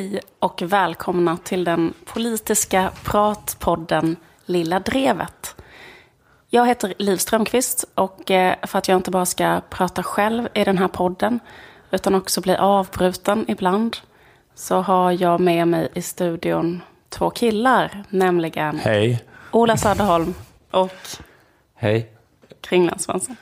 Hej och välkomna till den politiska pratpodden Lilla Drevet. Jag heter Liv Strömqvist och eh, för att jag inte bara ska prata själv i den här podden utan också bli avbruten ibland så har jag med mig i studion två killar, nämligen Hej. Ola Söderholm och Hej. Kringlan Svensson.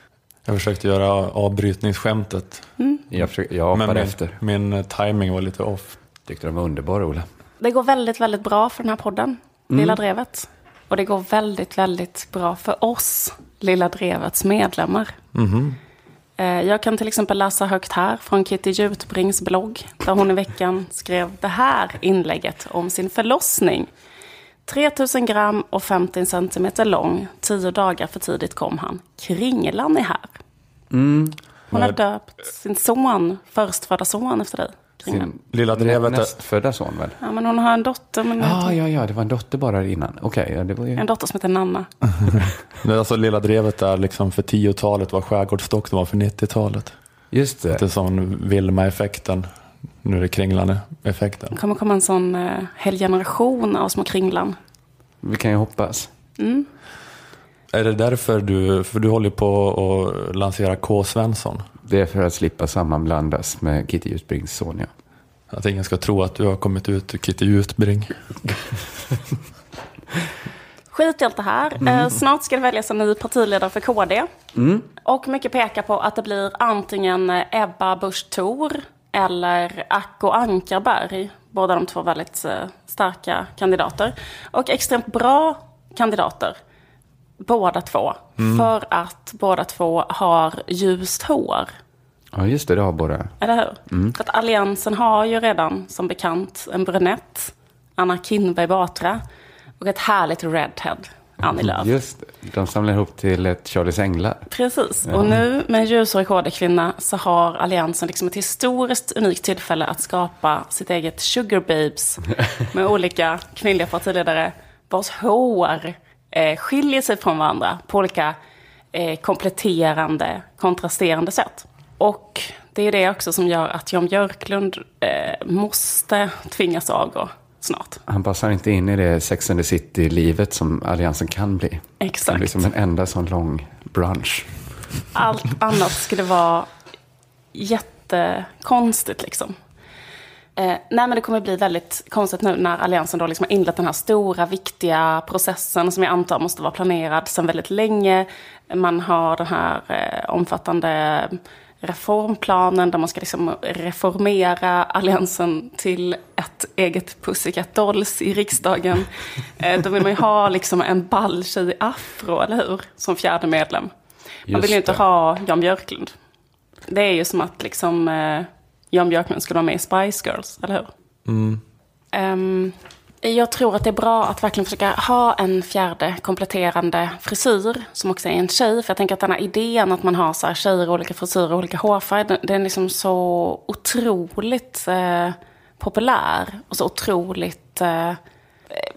Jag försökte göra avbrytningsskämtet. Jag, försöker, jag Men hoppade min, efter. min timing var lite off. Tyckte de var underbara, Ola. Det går väldigt, väldigt bra för den här podden, Mm. Lilla Drevet. Och det går väldigt, väldigt bra för oss, Lilla Drevets medlemmar. Eh, Jag kan till exempel läsa högt här från Kitty Jutbrings blogg, där hon i veckan skrev det här inlägget om sin förlossning. 3000 gram och 50 centimeter lång, tio dagar för tidigt kom han. Kringlan är här. Mm. Hon har döpt sin son, förstfödda son efter dig. Sin Lilla drevet, nästfödda son väl? Ja, men hon har en dotter, men Ja, ja, ja, det var en dotter bara innan. Okej, ja, det var ju... en dotter som heter Nanna. det alltså Lilla drevet är liksom för 10-talet vad Skärgårdsdoktorn var för 90-talet. Just Det är det. som Vilma-effekten. Nu är det Kringlan-effekten. Det kommer komma en sån eh, hel generation av små kringlan. Vi kan ju hoppas. Är det därför du, för du håller på att lansera K. Svensson? Det är för att slippa sammanblandas med Kitty Jutbrings son, ja. Att ingen ska tro att du har kommit ut ur Kitty Jutbring. Skit i allt det här. Eh, snart ska det väljas en ny partiledare för KD. Och mycket pekar på att det blir antingen Ebba Busch Thor eller Acko Ankarberg. Båda de två väldigt eh, starka kandidater. Och extremt bra kandidater. Båda två. För att båda två har ljust hår. Ja, just det, det har båda. Eller hur? För att Alliansen har ju redan som bekant en brunett, Anna Kinberg Batra, och ett härligt redhead, Annie Lööf. Just det. De samlar ihop till ett Charlies Änglar. Precis. Och nu med en ljusårig KD-kvinna så har Alliansen liksom ett historiskt unikt tillfälle att skapa sitt eget sugar babes med olika kvinnliga partiledare vars hår eh, skiljer sig från varandra på olika eh, kompletterande, kontrasterande sätt. Och det är det också som gör att Jan Björklund eh, måste tvingas avgå snart. Han passar inte in i det Sex and the City-livet som Alliansen kan bli. Exakt. Det blir som en enda sån lång brunch. Allt annat skulle vara jättekonstigt liksom. Eh, nej men det kommer bli väldigt konstigt nu när Alliansen då liksom har inlett den här stora viktiga processen som jag antar måste vara planerad sedan väldigt länge. Man har den här eh, omfattande reformplanen där man ska liksom reformera Alliansen till ett eget Pussycat Dolls i riksdagen. Eh, då vill man ju ha liksom en ball tjej i afro, eller hur? Som fjärde medlem. Man Just vill ju inte det. ha Jan Björklund. Det är ju som att liksom, eh, Jan Björklund skulle vara med i Spice Girls, eller hur? Ehm, jag tror att det är bra att verkligen försöka ha en fjärde kompletterande frisyr som också är en tjej. För jag tänker att den här idén att man har så här tjejer olika frisyrer och olika hårfärg, den, den är liksom så otroligt eh, populär och så otroligt... Eh,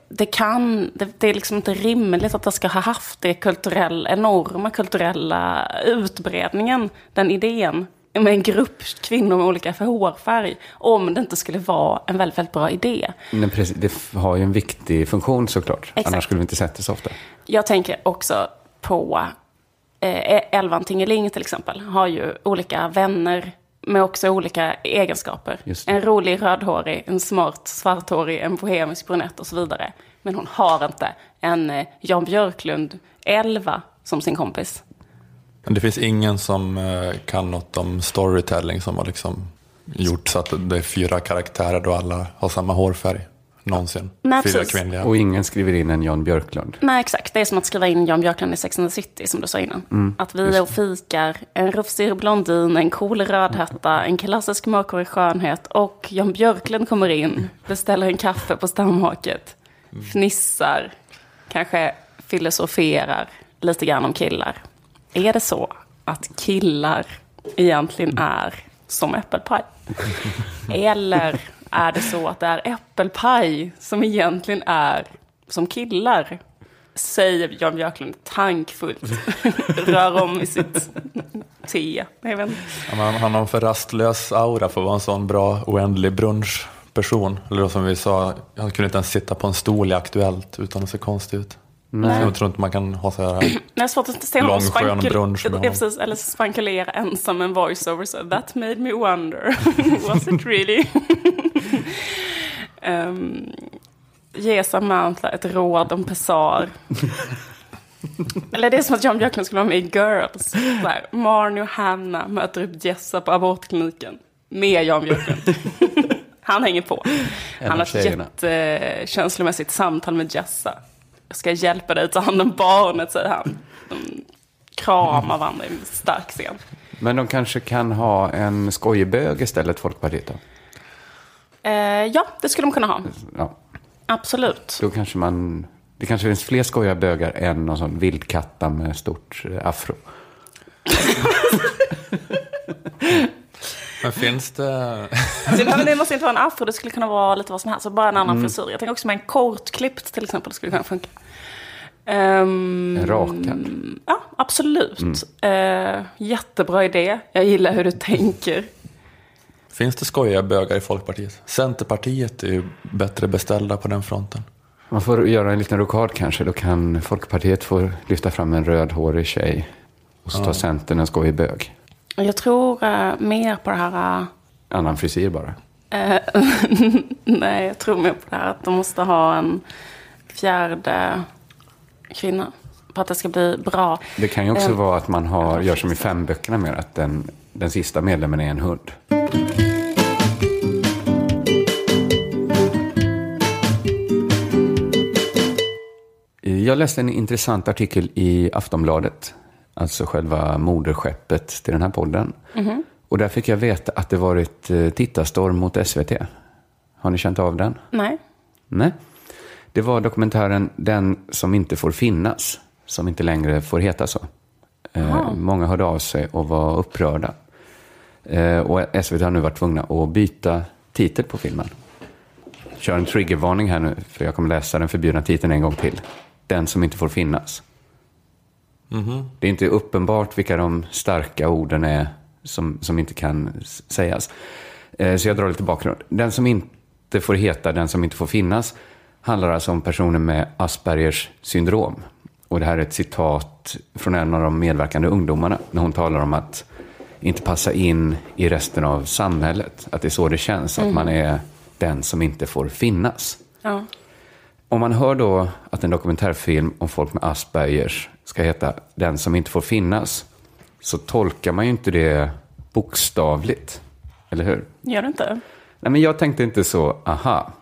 det kan, det, det är liksom inte rimligt att det ska ha haft det kulturell, enorma kulturella utbredningen, den idén, med en grupp kvinnor med olika hårfärg, om det inte skulle vara en väldigt, väldigt bra idé. Men precis, det har ju en viktig funktion såklart. Exakt. Annars skulle vi inte sett det så ofta. Jag tänker också på eh, Elvan Tingeling till exempel, har ju olika vänner med också olika egenskaper. En rolig rödhårig, en smart svarthårig, en bohemisk brunett och så vidare. Men hon har inte en eh, Jan Björklund 11 som sin kompis. Men det finns ingen som eh, kan något om storytelling som har liksom gjort så att det är fyra karaktärer och alla har samma hårfärg. Någonsin. Nej, fyra precis. kvinnliga. Och ingen skriver in en Jan Björklund. Nej, exakt. Det är som att skriva in Jan Björklund i Sex and the City, som du sa innan. att vi är och fikar, en rufsig blondin, en cool rödhätta, en klassisk mörkhårig skönhet och Jan Björklund kommer in, beställer en kaffe på stamhaket, fnissar, kanske filosoferar lite grann om killar. Är det så att killar egentligen är som äppelpaj? Eller är det så att det är äppelpaj som egentligen är som killar? Säger Jan Björklund tankfullt. Rör om i sitt te. Jag vet inte. Han, han har en för rastlös aura för att vara en sån bra oändlig brunchperson. Eller då som vi sa, han kunde inte ens sitta på en stol i Aktuellt utan att se konstig ut. Nej. Jag tror inte man kan ha så här. Är svårt att se Lång, skön brunch med ja, honom. precis, eller spankulera ensam med en voiceover. Så, That made me wonder. Was it really? um, ge Samantha ett råd om pessar. eller det är som att Jan Björklund skulle vara med i Girls. Så här, Marnie och Hanna möter upp Jessa på abortkliniken. Med Jan Björklund. Han hänger på. Han har ett jättekänslomässigt samtal med Jessa. Jag ska hjälpa dig att ta hand om barnet, säger han. De kramar varandra i en stark scen. Men de kanske kan ha en skojbög istället, Folkpartiet då? Eh, ja, det skulle de kunna ha. Ja, Absolut. då kanske man... Det kanske finns fler skojiga bögar än någon sån vildkatta med stort afro. Men finns det... Det måste inte vara en afro, det skulle kunna vara lite vad som helst. Så bara en annan frisyr. Jag tänker också med en kortklippt till exempel skulle kunna funka. Ehm, En rakad. Ja, absolut. Eh, jättebra idé. Jag gillar hur du tänker. Finns det skojiga bögar i Folkpartiet? Centerpartiet är ju bättre beställda på den fronten. Man får göra en liten rokad kanske. Då kan Folkpartiet få lyfta fram en rödhårig tjej. Och så tar Centern en skojig bög. Jag tror eh, mer på det här... eh, Annan frisyr bara. Nej, jag tror mer på det här att de måste ha en fjärde kvinna. För att det ska bli bra. Det kan ju också Eh, vara att man har, gör som i fem böckerna mer, att den, den sista medlemmen är en hund. Jag läste en intressant artikel i Aftonbladet, alltså själva moderskeppet till den här podden. Och där fick jag veta att det varit eh, tittarstorm mot SVT. Har ni känt av den? Nej. Nej. Det var dokumentären Den som inte får finnas, som inte längre får heta så. Eh, många hörde av sig och var upprörda. Eh, och SVT har nu varit tvungna att byta titel på filmen. Kör en triggervarning här nu, för jag kommer läsa den förbjudna titeln en gång till. Den som inte får finnas. Det är inte uppenbart vilka de starka orden är som, som inte kan sägas. Eh, Så jag drar lite bakgrund. Den som inte får heta Den som inte får finnas handlar alltså om personer med Aspergers syndrom. Och det här är ett citat från en av de medverkande ungdomarna när hon talar om att inte passa in i resten av samhället. Att det är så det känns, att man är den som inte får finnas. Ja. Om man hör då att en dokumentärfilm om folk med Aspergers ska heta Den som inte får finnas, så tolkar man ju inte det bokstavligt. Eller hur? Gör du inte? Nej, men jag tänkte inte så, aha,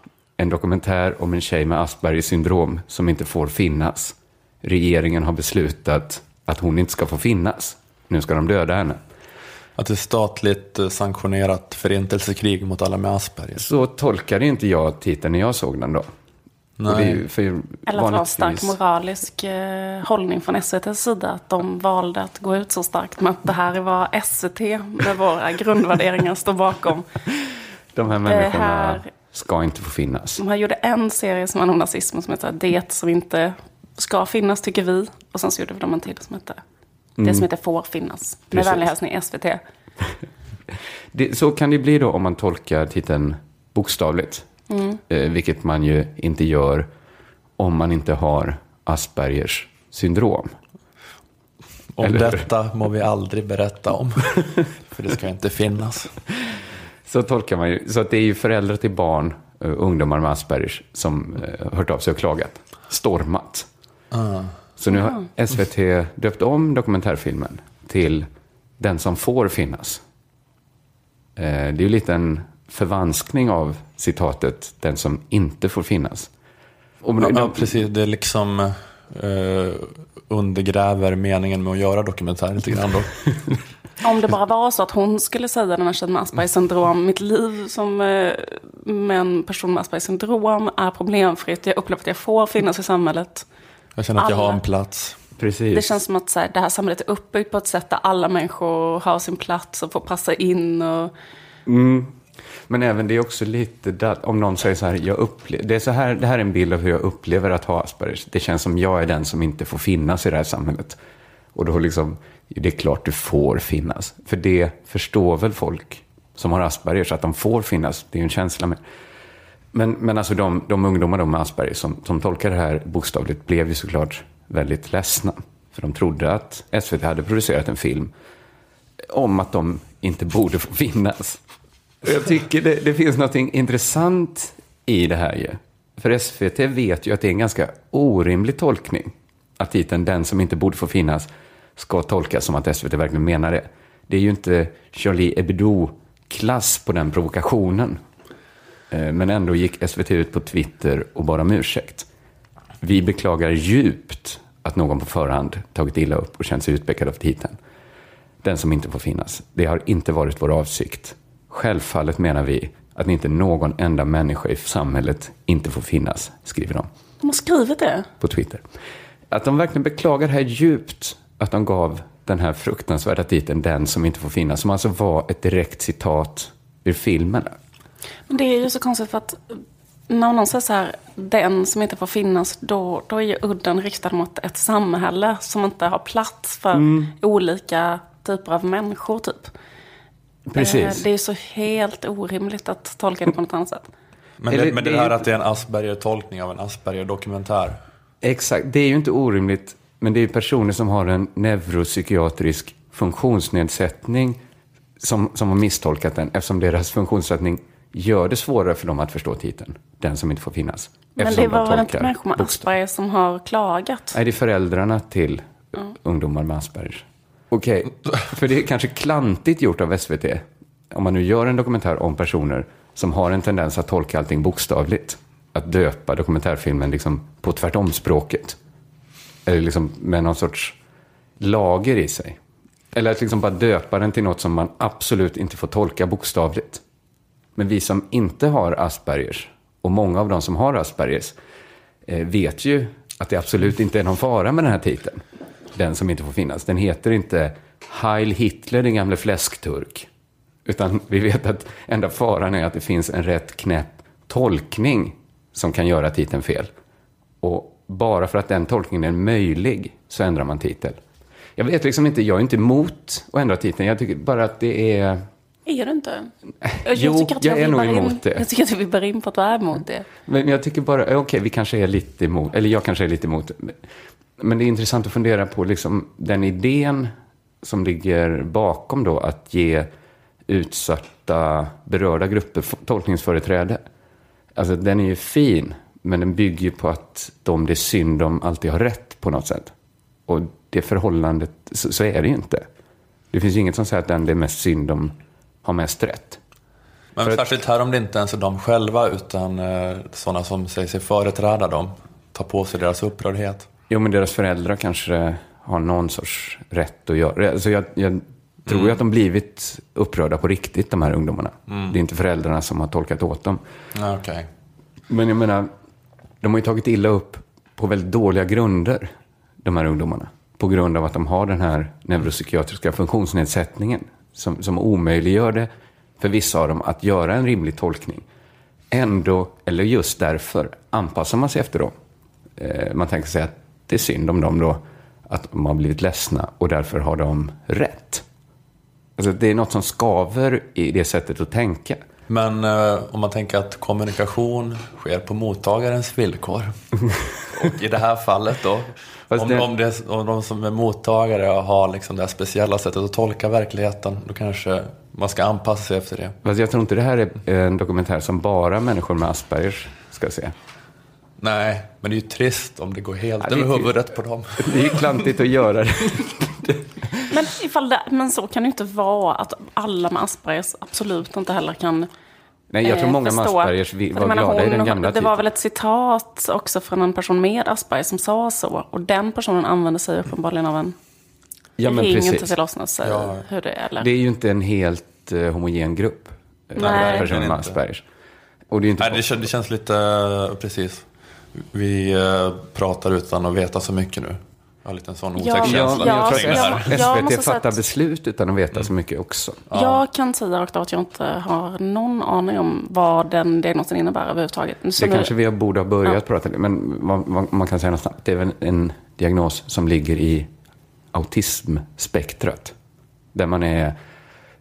en dokumentär om en tjej med Aspergers syndrom som inte får finnas. Regeringen har beslutat att hon inte ska få finnas. Nu ska de döda henne. Att det är statligt eh, sanktionerat förintelsekrig mot alla med Asperger. Så tolkade inte jag titeln när jag såg den då. Det är ju för Eller att det var en stark moralisk eh, hållning från SVTs sida. Att de valde att gå ut så starkt med att det här är vad SVT med våra grundvärderingar står bakom. De här människorna här- ska inte få finnas. Här gjorde en serie som handlade om nazism som heter Det som inte ska finnas tycker vi. Och sen så gjorde de en till som heter Det som inte får finnas. Med Precis. vänlig hälsning SVT. Det, så kan det bli då om man tolkar titeln bokstavligt. Eh, vilket man ju inte gör om man inte har Aspergers syndrom. Om Eller detta må vi aldrig berätta om. För det ska inte finnas. Så tolkar man ju. Så att det är ju föräldrar till barn, eh, ungdomar med Aspergers, som eh, hört av sig och klagat. Stormat. Så nu har SVT döpt om dokumentärfilmen till Den som får finnas. Eh, Det är ju lite en förvanskning av citatet Den som inte får finnas. Och Ja, de- ja, precis. Det är liksom eh, undergräver meningen med att göra dokumentär lite grann då. Om det bara var så att hon skulle säga den här tjejen med Aspergers syndrom. Mitt liv som eh, med en person med Aspergers syndrom är problemfritt. Jag upplever att jag får finnas i samhället. Jag känner att jag har Alla. en plats. Precis. Det känns som att så här, det här samhället är uppbyggt på ett sätt där alla människor har sin plats och får passa in. Och, men även det är också lite, om någon säger så här, jag upplever, det, är så här, det här är en bild av hur jag upplever att ha Aspergers. Det känns som jag är den som inte får finnas i det här samhället. Och då liksom, det är klart du får finnas. För det förstår väl folk som har Aspergers, att de får finnas. Det är ju en känsla med. Men, men alltså de, de ungdomar de med Asperger som, som tolkar det här bokstavligt blev ju såklart väldigt ledsna. För de trodde att SVT hade producerat en film om att de inte borde få finnas. Jag tycker det, det finns något intressant i det här ju. För SVT vet ju att det är en ganska orimlig tolkning. Att titeln Den som inte borde få finnas ska tolkas som att SVT verkligen menar det. Det är ju inte Charlie Hebdo-klass på den provokationen. Eh, men ändå gick SVT ut på Twitter och bad om ursäkt. Vi beklagar djupt att någon på förhand tagit illa upp och känt sig utpekad av titeln. Den som inte får finnas. Det har inte varit vår avsikt. Självfallet menar vi att inte någon enda människa i samhället inte får finnas, skriver de. De har skrivit det? På Twitter. Att de verkligen beklagar det här djupt, att de gav den här fruktansvärda titeln Den som inte får finnas, som alltså var ett direkt citat ur filmen. Men det är ju så konstigt för att när någon säger så här, den som inte får finnas, då, då är ju udden riktad mot ett samhälle som inte har plats för mm. olika typer av människor, typ. Precis. Eh, det är så helt orimligt att tolka det på något annat sätt. Men det, men det här att det är en Asperger-tolkning av en Asperger-dokumentär. Exakt, det är ju inte orimligt. Men det är personer som har en neuropsykiatrisk funktionsnedsättning som, som har misstolkat den eftersom deras funktionsnedsättning gör det svårare för dem att förstå titeln. Den som inte får finnas. Men det var väl inte människor med Asperger som har klagat? Nej, det är föräldrarna till mm. ungdomar med Asperger. Okej, okay. för det är kanske klantigt gjort av SVT. Om man nu gör en dokumentär om personer som har en tendens att tolka allting bokstavligt. Att döpa dokumentärfilmen liksom på tvärtomspråket. Eller liksom med någon sorts lager i sig. Eller att liksom bara döpa den till något som man absolut inte får tolka bokstavligt. Men vi som inte har Aspergers, och många av de som har Aspergers, eh, vet ju att det absolut inte är någon fara med den här titeln. Den som inte får finnas. Den heter inte Heil Hitler, den gamle fläskturk. Utan vi vet att enda faran är att det finns en rätt knäpp tolkning som kan göra titeln fel. Och bara för att den tolkningen är möjlig så ändrar man titel. Jag vet liksom inte, jag är inte emot att ändra titeln. Jag tycker bara att det är är du inte? Jag jo, jag, jag är nog emot in, det. Jag tycker att vi bär in på att du är emot det. Men jag tycker bara, okej, okay, vi kanske är lite emot, eller jag kanske är lite emot. Men det är intressant att fundera på liksom den idén som ligger bakom då att ge utsatta berörda grupper tolkningsföreträde. Alltså den är ju fin, men den bygger ju på att de det är synd om alltid har rätt på något sätt. Och det förhållandet, så, så är det ju inte. Det finns ju inget som säger att den det är mest synd om har mest rätt. Men För särskilt här om det inte ens är de själva utan eh, sådana som säger sig företräda dem, tar på sig deras upprördhet. Jo, men deras föräldrar kanske har någon sorts rätt att göra alltså jag, jag tror mm. ju att de blivit upprörda på riktigt, de här ungdomarna. Mm. Det är inte föräldrarna som har tolkat åt dem. Okay. Men jag menar, de har ju tagit illa upp på väldigt dåliga grunder, de här ungdomarna. På grund av att de har den här neuropsykiatriska funktionsnedsättningen som, som omöjliggör det för vissa av dem att göra en rimlig tolkning. Ändå, eller just därför, anpassar man sig efter dem. Eh, man tänker sig att det är synd om dem då, att de har blivit ledsna och därför har de rätt. Alltså, det är något som skaver i det sättet att tänka. Men eh, om man tänker att kommunikation sker på mottagarens villkor. och i det här fallet då, om, det... Om, det, om de som är mottagare har liksom det här speciella sättet att tolka verkligheten, då kanske man ska anpassa sig efter det. Fast jag tror inte det här är en dokumentär som bara människor med Aspergers ska se. Nej, men det är ju trist om det går helt ja, över huvudet på dem. Det är ju klantigt att göra det. men, ifall det, men så kan det inte vara att alla med Aspergers absolut inte heller kan Nej, jag tror eh, många med Aspergers var glada hon, i den gamla Det tiden. var väl ett citat också från en person med Asperger som sa så. Och den personen använde sig uppenbarligen av en ja, men ring precis. till säger ja. hur det är. Eller? Det är ju inte en helt uh, homogen grupp. Eh, Nej. Personer med Aspergers. Och det, är inte Nej, det, känns, det känns lite, precis. Vi uh, pratar utan att veta så mycket nu. Jag har lite en sån otäck ja, känsla. Ja, jag tror att SVT fattar beslut utan att veta mm. så mycket också. Ja. Jag kan säga rakt av att jag inte har någon aning om vad den diagnosen innebär överhuvudtaget. Så det nu... kanske vi borde ha börjat ja. prata om. Men vad, man kan säga något snabbt. Det är väl en diagnos som ligger i autismspektrat. Där man är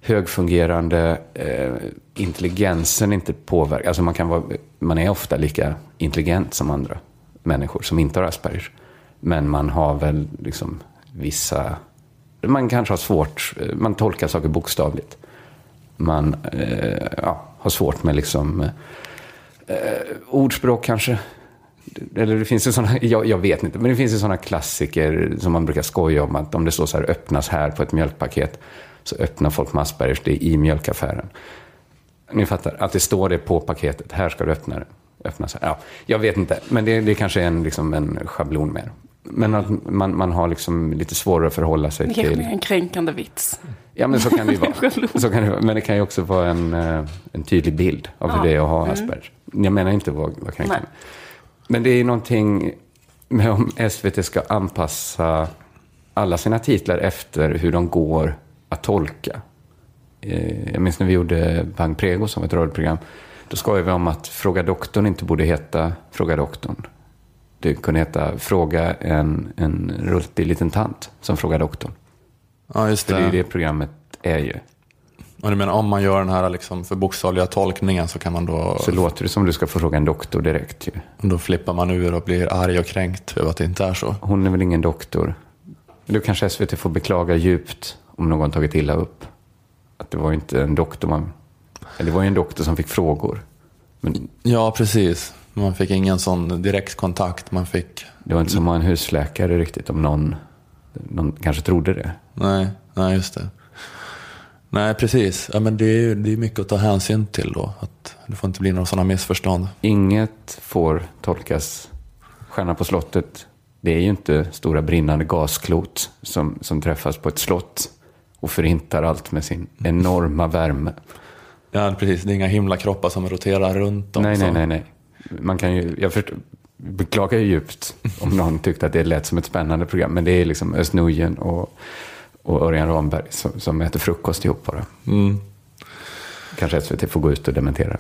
högfungerande, eh, intelligensen inte påverkar. Alltså man kan vara man är ofta lika intelligent som andra människor som inte har Aspergers. Men man har väl liksom vissa... Man kanske har svårt, eh, man tolkar saker bokstavligt. Man eh, ja, har svårt med liksom eh, ordspråk kanske. Eller det finns ju sådana, jag, jag, vet inte, men det finns ju sådana klassiker som man brukar skoja om. Att om det står så här öppnas här på ett mjölkpaket så öppnar folk med Aspergers det i mjölkaffären. Ni fattar, att det står det på paketet. Här ska du öppna det. Öppna så. Ja, jag vet inte, men det, det kanske är en, liksom en schablon mer. Men att man, man har liksom lite svårare att förhålla sig det till... Det är en kränkande vits. Ja, men så kan det ju vara. så kan det vara. Men det kan ju också vara en, eh, en tydlig bild av hur ja. det är att ha mm. Asperger. Mm. Jag menar inte att vara, vara kränkande. Nej. Men det är ju någonting med om SVT ska anpassa alla sina titlar efter hur de går att tolka. Eh, jag minns när vi gjorde Bang Prego som var ett radioprogram. Då skojade vi om att Fråga doktorn inte borde heta Fråga doktorn. Det kunde heta Fråga en, en rultig liten tant som frågar doktorn. Ja, just det. För det är det programmet är ju. Och du menar om man gör den här liksom för bokstavliga tolkningen så kan man då... Så låter det som du ska få fråga en doktor direkt ju. Då flippar man ur och blir arg och kränkt över att det inte är så. Hon är väl ingen doktor. Då kanske SVT får beklaga djupt om någon tagit illa upp. Att det var inte en doktor man... Eller det var ju en doktor som fick frågor. Men... Ja, precis. Man fick ingen sån direkt kontakt. Man fick... Det var inte som att en husläkare riktigt om någon, någon kanske trodde det. Nej, nej just det. Nej, precis. Ja, men det är, det är mycket att ta hänsyn till då. Att det får inte bli några sådana missförstånd. Inget får tolkas. Stjärnan på slottet, det är ju inte stora brinnande gasklot som, som träffas på ett slott och förintar allt med sin enorma värme. Ja, precis. Det är inga himlakroppar som roterar runt dem. Nej, nej, nej. nej. Man kan ju, jag förstår, beklagar ju djupt om någon tyckte att det lät som ett spännande program. Men det är liksom Özz och och Örjan Ramberg som, som äter frukost ihop bara. Mm. Kanske SVT får gå ut och dementera.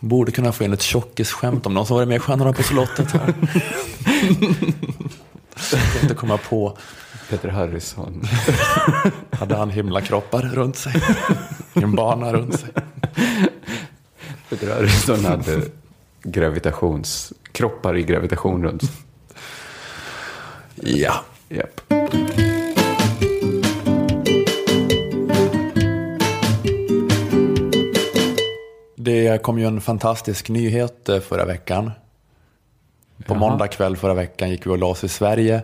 Borde kunna få in ett tjockisskämt om någon som varit med i Stjärnorna på slottet här. Jag kan inte komma på. Peter Harrison. Hade han himlakroppar runt sig? En bana runt sig? Peter Harrison hade gravitationskroppar i gravitation runt sig. Ja. Yep. Det kom ju en fantastisk nyhet eh, förra veckan. På Jaha. måndag kväll förra veckan gick vi och la oss i Sverige.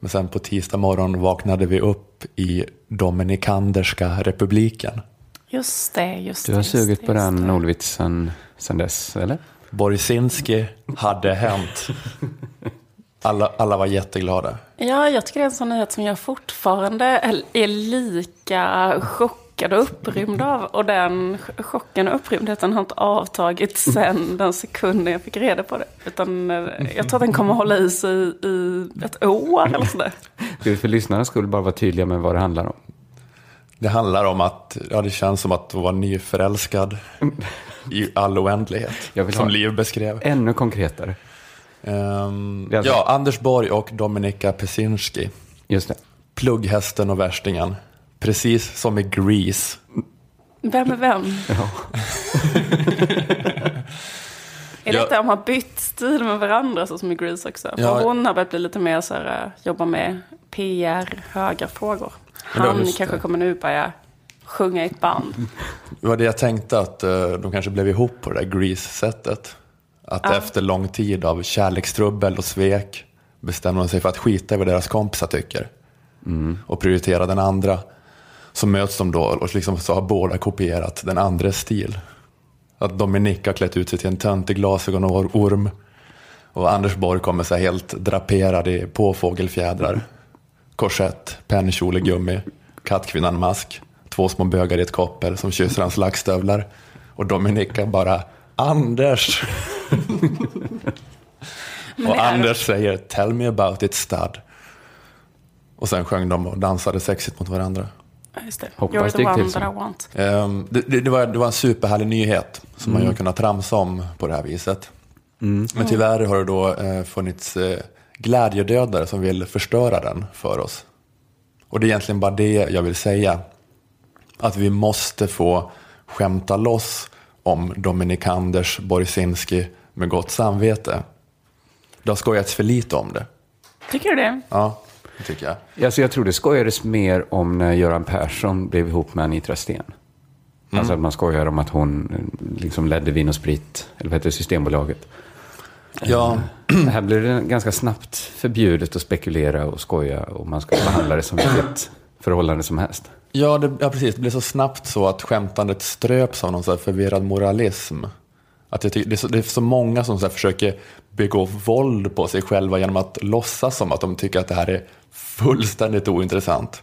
Men sen på tisdag morgon vaknade vi upp i Dominikanderska republiken. Just det, just det. Du har sugit på den ordvitsen sen dess, eller? Borsinski hade hänt. Alla, alla var jätteglada. Ja, jag tycker det är en sån nyhet som jag fortfarande är lika chockad chockad och upprymd av. Och den chocken och upprymdheten har inte avtagit sen den sekunden jag fick reda på det. Utan eh, jag tror att den kommer hålla i sig i ett år eller sådär. Du, för lyssnarna skulle bara vara tydliga med vad det handlar om. Det handlar om att, ja det känns som att vara nyförälskad i all oändlighet. Jag vill som Liv beskrev. Ännu konkretare. Um, alltså... Ja, Anders Borg och Dominika Pesinski. Just det. Plugghästen och värstingen. Precis som i Grease. Vem är vem? Ja. är det att de har bytt stil med varandra så som i Grease också? För ja. hon har börjat bli lite mer så här, äh, jobba med PR, höga frågor. Han kanske kommer nu börja sjunga i ett band. Det var det jag tänkte, att uh, de kanske blev ihop på det där Grease-sättet. Att ja. efter lång tid av kärlekstrubbel och svek bestämde de sig för att skita i vad deras kompisar tycker. Mm. Och prioritera den andra så möts de då och liksom så har båda kopierat den andres stil. Att Dominik har klätt ut sig till en töntig glasögon och orm. Och Anders Borg kommer så helt draperad i påfågelfjädrar. Korsett, pennkjol i gummi, kattkvinnan-mask, två små bögar i ett koppel som kysser hans lackstövlar. Och Dominika bara Anders! och Anders säger Tell me about it stud. Och sen sjöng de och dansade sexigt mot varandra. Just det. Hoppas You're the one that I want. Um, det, det, det, var, det var en superhärlig nyhet som mm. man har kunnat tramsa om på det här viset. Mm. Men tyvärr har det då eh, funnits eh, glädjedödare som vill förstöra den för oss. Och det är egentligen bara det jag vill säga. Att vi måste få skämta loss om Dominikanders Borzinski med gott samvete. Det har skojats för lite om det. Tycker du det? Ja, tycker jag. Alltså jag tror det skojades mer om när Göran Persson blev ihop med Anitra Sten. Mm. Alltså att man skojar om att hon eh, liksom ledde Vin och Sprit, eller vad heter det, Systembolaget. Ja. Eh, här blir det ganska snabbt förbjudet att spekulera och skoja och man ska behandla det som vilket förhållande som helst. Ja, det, ja, precis. Det blir så snabbt så att skämtandet ströps av någon så förvirrad moralism. Att jag tycker, det, är så, det är så många som så försöker begå våld på sig själva genom att låtsas som att de tycker att det här är fullständigt ointressant.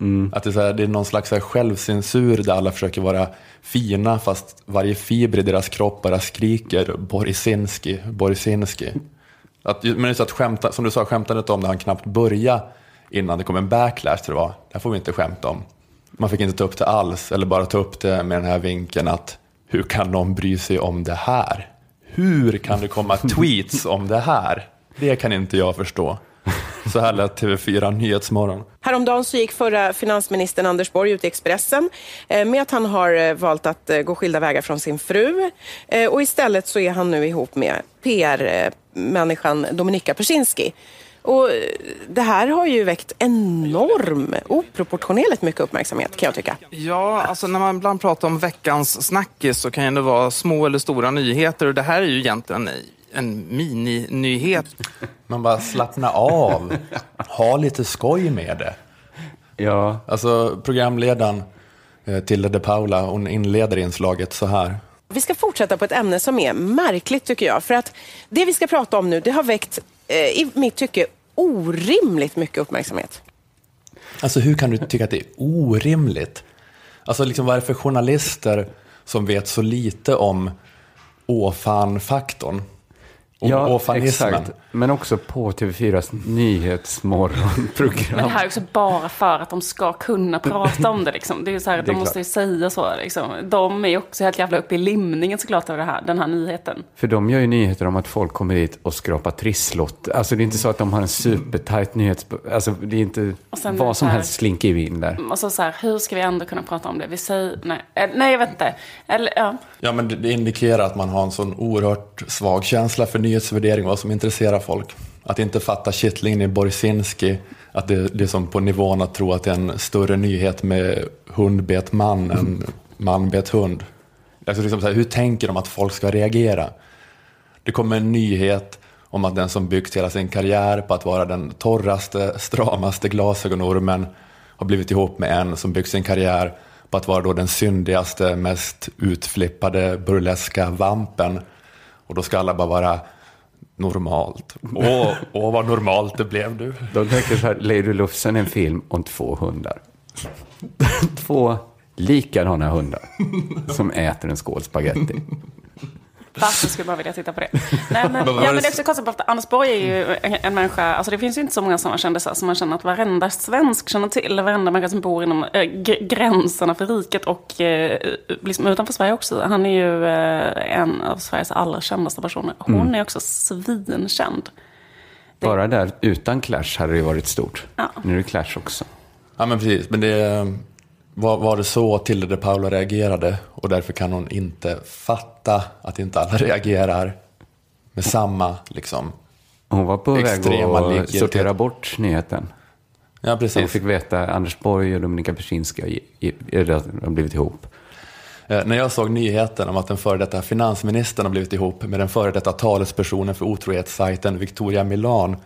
Mm. Att det är, här, det är någon slags självcensur där alla försöker vara fina fast varje fiber i deras kropp bara skriker Borisinski, Borisinski. Att, men just att skämta, som du sa, skämtandet om när han knappt började innan det kom en backlash tror det var. Det här får vi inte skämta om. Man fick inte ta upp det alls, eller bara ta upp det med den här vinkeln att hur kan någon bry sig om det här? Hur kan det komma tweets om det här? Det kan inte jag förstå. Så här lät TV4 Nyhetsmorgon. Häromdagen så gick förra finansministern Anders Borg ut i Expressen eh, med att han har eh, valt att eh, gå skilda vägar från sin fru. Och istället så är han nu ihop med PR-människan Dominika Persinski. Och det här har ju väckt enorm, oproportionerligt mycket uppmärksamhet kan jag tycka. Ja, alltså när man ibland pratar om veckans snackis så kan det vara små eller stora nyheter och det här är ju egentligen en mini-nyhet. Man bara slappna av, ha lite skoj med det. Ja. Alltså programledaren eh, Tilde de Paula, hon inleder inslaget så här. Vi ska fortsätta på ett ämne som är märkligt tycker jag. För att det vi ska prata om nu, det har väckt, eh, i mitt tycke, orimligt mycket uppmärksamhet. Alltså hur kan du tycka att det är orimligt? Alltså liksom vad är det för journalister som vet så lite om åfan-faktorn? ja, exakt. Men också på TV4s nyhetsmorgonprogram. Men det här är också bara för att de ska kunna prata om det. Liksom. Det är ju så här, de måste ju säga så. Liksom. De är också helt jävla uppe i limningen såklart av det här, den här nyheten. För de gör ju nyheter om att folk kommer dit och skrapar trisslott. Alltså det är inte så att de har en supertajt nyhets... Alltså det är inte vad som här, helst slinker ju in där. Och så, så här, hur ska vi ändå kunna prata om det? Vi säger, nej, eh, nej jag vet inte. Eller, ja. ja, men det, det indikerar att man har en sån oerhört svag känsla för nyhetsvärdering, vad som intresserar folk. Att inte fatta kittlingen i Borsinski, att det, det är som på nivån att tro att det är en större nyhet med hund bet man än man bet hund. Alltså liksom så här, hur tänker de att folk ska reagera? Det kommer en nyhet om att den som byggt hela sin karriär på att vara den torraste, stramaste glasögonormen har blivit ihop med en som byggt sin karriär på att vara då den syndigaste, mest utflippade, burleska vampen. Och då ska alla bara vara normalt. Åh, åh, vad normalt det blev du. De tänker så här, Lady Lufsen är en film om två hundar. två likadana hundar som äter en skål spaghetti. Varför skulle man vilja titta på det? Nej, men, ja, men det är också konstigt att Anders Borg är ju en människa, alltså det finns ju inte så många sådana kändisar som man känner att varenda svensk känner till, varenda människa som bor inom äh, gränserna för riket och äh, liksom utanför Sverige också. Han är ju äh, en av Sveriges allra kändaste personer. Hon mm. är också svinkänd. Bara där utan Clash hade det varit stort. Ja. Nu är det Clash också. Ja men precis, men det var, var det så Tilde de Paula reagerade och därför kan hon inte fatta att inte alla reagerar med samma liksom, Hon var på väg att sortera bort nyheten. Ja, precis. Hon fick veta att Anders Borg och Dominika Persinska har blivit ihop. Eh, när jag såg nyheten om att den före detta finansministern har blivit ihop med den före detta talespersonen för otrohetssajten Victoria Milan,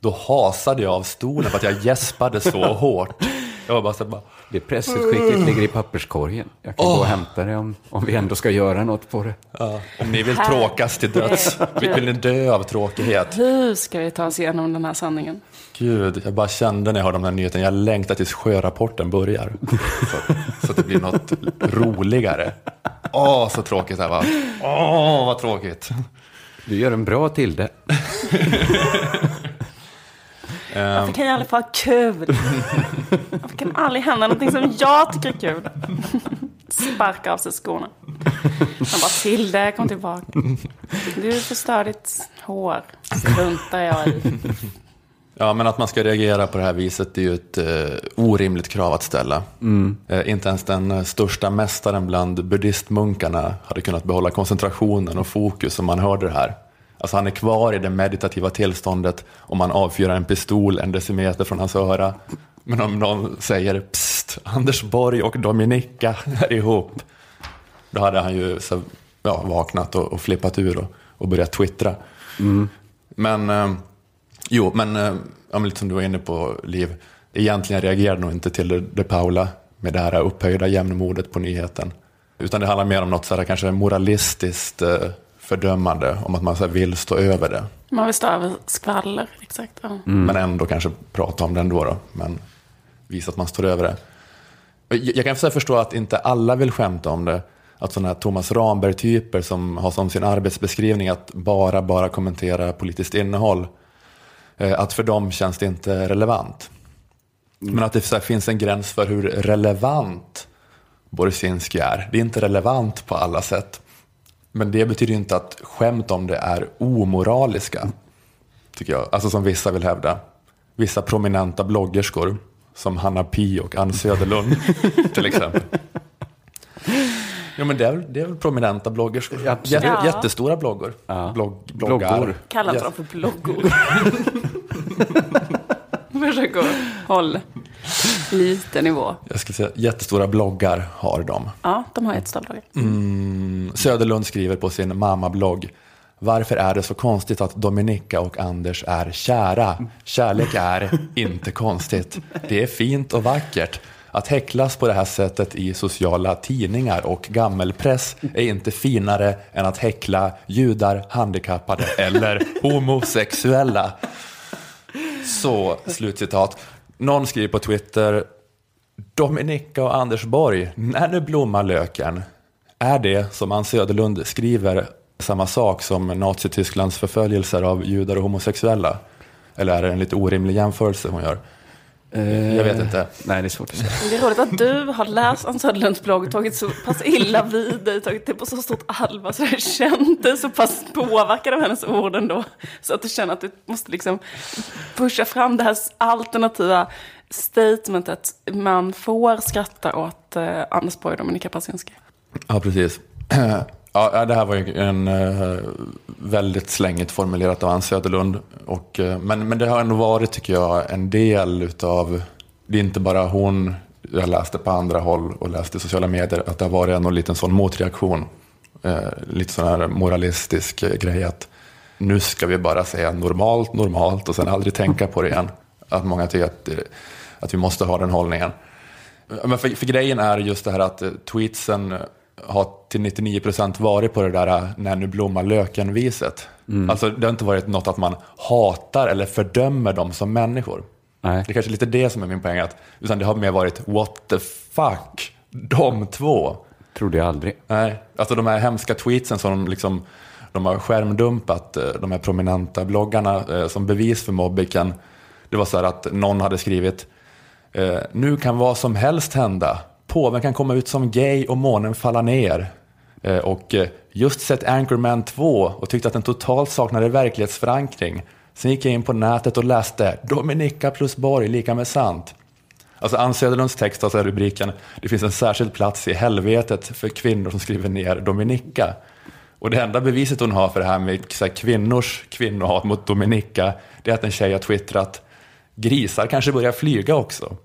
då hasade jag av stolen för att jag gäspade så hårt. Jag var bara så bara, det pressutskicket ligger i papperskorgen. Jag kan oh. gå och hämta det om, om vi ändå ska göra något på det. Ja, om ni vill tråkas till döds. Vill ni dö av tråkighet? Hur ska vi ta oss igenom den här sanningen? Gud, jag bara kände när jag hörde de här nyheterna, jag längtar tills sjörapporten börjar. Så, så att det blir något roligare. Åh, så tråkigt det här var. Åh, vad tråkigt. Du gör en bra till det. Varför kan jag aldrig få ha kul? Varför kan aldrig hända någonting som jag tycker är kul? Sparka av sig skorna. Man bara, till det, kom tillbaka. Du förstör ditt hår. Struntar jag i. Ja, men att man ska reagera på det här viset det är ju ett eh, orimligt krav att ställa. Mm. Eh, inte ens den eh, största mästaren bland buddhistmunkarna hade kunnat behålla koncentrationen och fokus om man hörde det här. Alltså han är kvar i det meditativa tillståndet om man avfyrar en pistol en decimeter från hans öra. Men om någon säger psst, Anders Borg och Dominika är ihop. Då hade han ju så, ja, vaknat och, och flippat ur och, och börjat twittra. Mm. Men eh, Jo, men eh, lite som du var inne på, Liv. Egentligen reagerade nog inte till De Paula med det här upphöjda jämnmodet på nyheten. Utan det handlar mer om något så här, kanske moralistiskt eh, fördömande, om att man så här, vill stå över det. Man vill stå över skvaller, exakt. Ja. Mm. Men ändå kanske prata om det ändå, då, men visa att man står över det. Jag kan förstå att inte alla vill skämta om det. Att sådana här Thomas Ramberg-typer som har som sin arbetsbeskrivning att bara, bara kommentera politiskt innehåll Eh, att för dem känns det inte relevant. Men att det finns en gräns för hur relevant Borzinski är. Det är inte relevant på alla sätt. Men det betyder inte att skämt om det är omoraliska. Tycker jag. Alltså som vissa vill hävda. Vissa prominenta bloggerskor. Som Hanna Pi och Ann Söderlund till exempel. Ja, men det är, det är väl prominenta bloggerskor? Ja, ja. Jättestora bloggor. Ja. Blogg, bloggar. Bloggor. Kallar inte dem för bloggor. Försök att hålla lite nivå. Jag skulle säga jättestora bloggar har de. Ja, de har jättestora bloggar. Mm, Söderlund skriver på sin mamma-blogg. Varför är det så konstigt att Dominika och Anders är kära? Kärlek är inte konstigt. Det är fint och vackert. Att häcklas på det här sättet i sociala tidningar och gammelpress är inte finare än att häckla judar, handikappade eller homosexuella. Så, slutcitat. Någon skriver på Twitter, Dominika och Anders Borg, när nu blommar löken? Är det, som Ann Söderlund skriver, samma sak som Nazitysklands förföljelser av judar och homosexuella? Eller är det en lite orimlig jämförelse hon gör? Jag vet inte. Nej, det är svårt att säga. Det är roligt att du har läst Ann Söderlunds blogg och tagit så pass illa vid dig, tagit det på så stort allvar, så du känt dig så pass påverkad av hennes ord ändå. Så att du känner att du måste liksom pusha fram det här alternativa statementet. Man får skratta åt eh, Anders Borg och Dominika Pasinski. Ja, precis. Ja, det här var ju en uh, väldigt slängigt formulerat av Ann Söderlund. Och, uh, men, men det har ändå varit, tycker jag, en del utav, det är inte bara hon, jag läste på andra håll och läste i sociala medier, att det har varit en liten sån motreaktion. Uh, lite sån här moralistisk grej att nu ska vi bara säga normalt, normalt och sen aldrig tänka på det igen. Att många tycker att, att vi måste ha den hållningen. Men för, för grejen är just det här att tweetsen har till 99 procent varit på det där äh, när nu blommar löken-viset. Mm. Alltså det har inte varit något att man hatar eller fördömer dem som människor. Nej. Det är kanske lite det som är min poäng. Att, utan det har mer varit what the fuck, de två. Trodde jag aldrig. Nej, alltså de här hemska tweetsen som de, liksom, de har skärmdumpat, äh, de här prominenta bloggarna äh, som bevis för mobbiken. Det var så här att någon hade skrivit nu kan vad som helst hända påven kan komma ut som gay och månen falla ner. Eh, och eh, just sett Anchorman 2 och tyckte att den totalt saknade verklighetsförankring. Sen gick jag in på nätet och läste Dominika plus Borg lika med sant. Alltså Ann Söderlunds text, alltså rubriken Det finns en särskild plats i helvetet för kvinnor som skriver ner Dominika. Och det enda beviset hon har för det här med här, kvinnors kvinnohat mot Dominika, det är att en tjej har twittrat Grisar kanske börjar flyga också.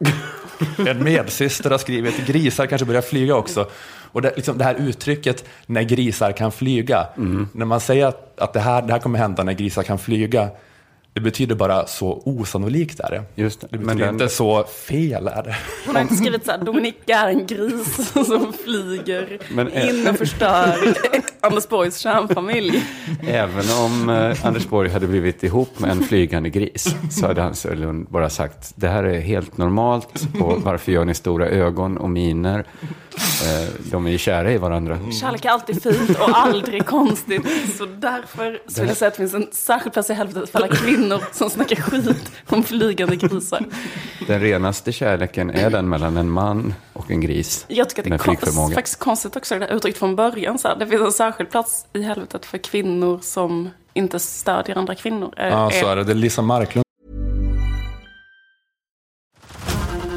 En medsyster har skrivit grisar kanske börjar flyga också. Och det, liksom det här uttrycket när grisar kan flyga. Mm. När man säger att, att det, här, det här kommer hända när grisar kan flyga. Det betyder bara så osannolikt är det. Just det. det betyder den... inte så fel är det. Hon har inte skrivit så här, Dominika är en gris som flyger Men, in och förstör Anders Borgs kärnfamilj. Även om eh, Anders Borg hade blivit ihop med en flygande gris så hade Hans Lund bara sagt det här är helt normalt och varför gör ni stora ögon och miner? Eh, de är ju kära i varandra. Kärlek är alltid fint och aldrig konstigt. Så därför så vill jag säga att det finns en särskild plats i helvetet för alla kvinnor som snackar skit om flygande grisar. Den renaste kärleken är den mellan en man och en gris. Jag tycker att det är faktiskt konstigt också det där uttryckt från början. Så här. Det finns en särskild plats i helvetet för kvinnor som inte stödjer andra kvinnor. Ja, så är det. Det är Lisa Marklund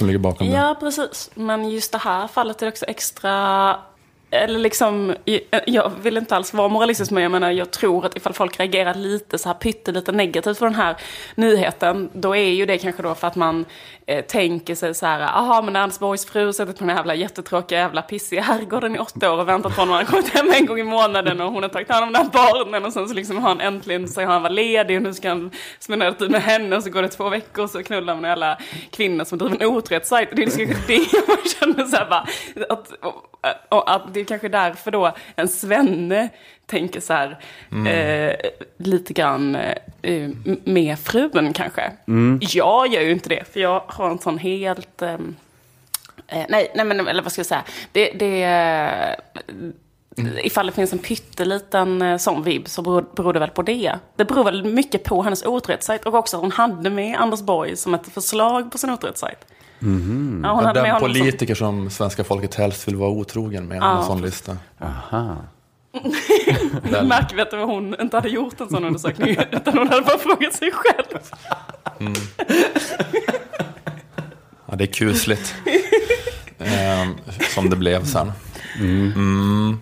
Som ligger bakom det. Ja, precis. Men just det här fallet är också extra eller liksom, eh, jag vill inte alls vara moralistisk men jag menar jag tror att ifall folk reagerar lite så här pyttelite negativt på den här nyheten, då är ju det kanske då för att man eh, tänker sig så här, aha men Anders Borgs fru suttit på den här jävla jättetråkiga jävla pissiga herrgården i åtta år och väntat på honom, han har kommit hem en gång i månaden och hon har tagit hand om de här barnen och sen så liksom har han äntligen, så har han varit ledig och nu ska han spendera tid med henne och så går det två veckor och så knullar man alla kvinnor som driver en otrohetssajt. Det är liksom det man känner så här bara, att, och, och, att det är kanske därför då en svenne tänker så här, mm. eh, lite grann eh, med frun kanske. Mm. Jag gör ju inte det, för jag har en sån helt... Eh, eh nej, nej, men eller vad ska jag säga? Det, det, mm. Ifall det finns en pytteliten eh, sån vibb så beror, beror det väl på det. Det beror väl mycket på hennes otrohetssajt och också att hon hade med Anders Borg som ett förslag på sin otrohetssajt. Mm. Ja, hon hade Den politiker som... som svenska folket helst vill vara otrogen med, ja. en sån lista. Aha. Märker vi att hon inte hade gjort en sån undersökning, utan hon hade bara frågat sig själv. Mm. Ja, det är kusligt. ehm, som det blev sen. Mm. Mm.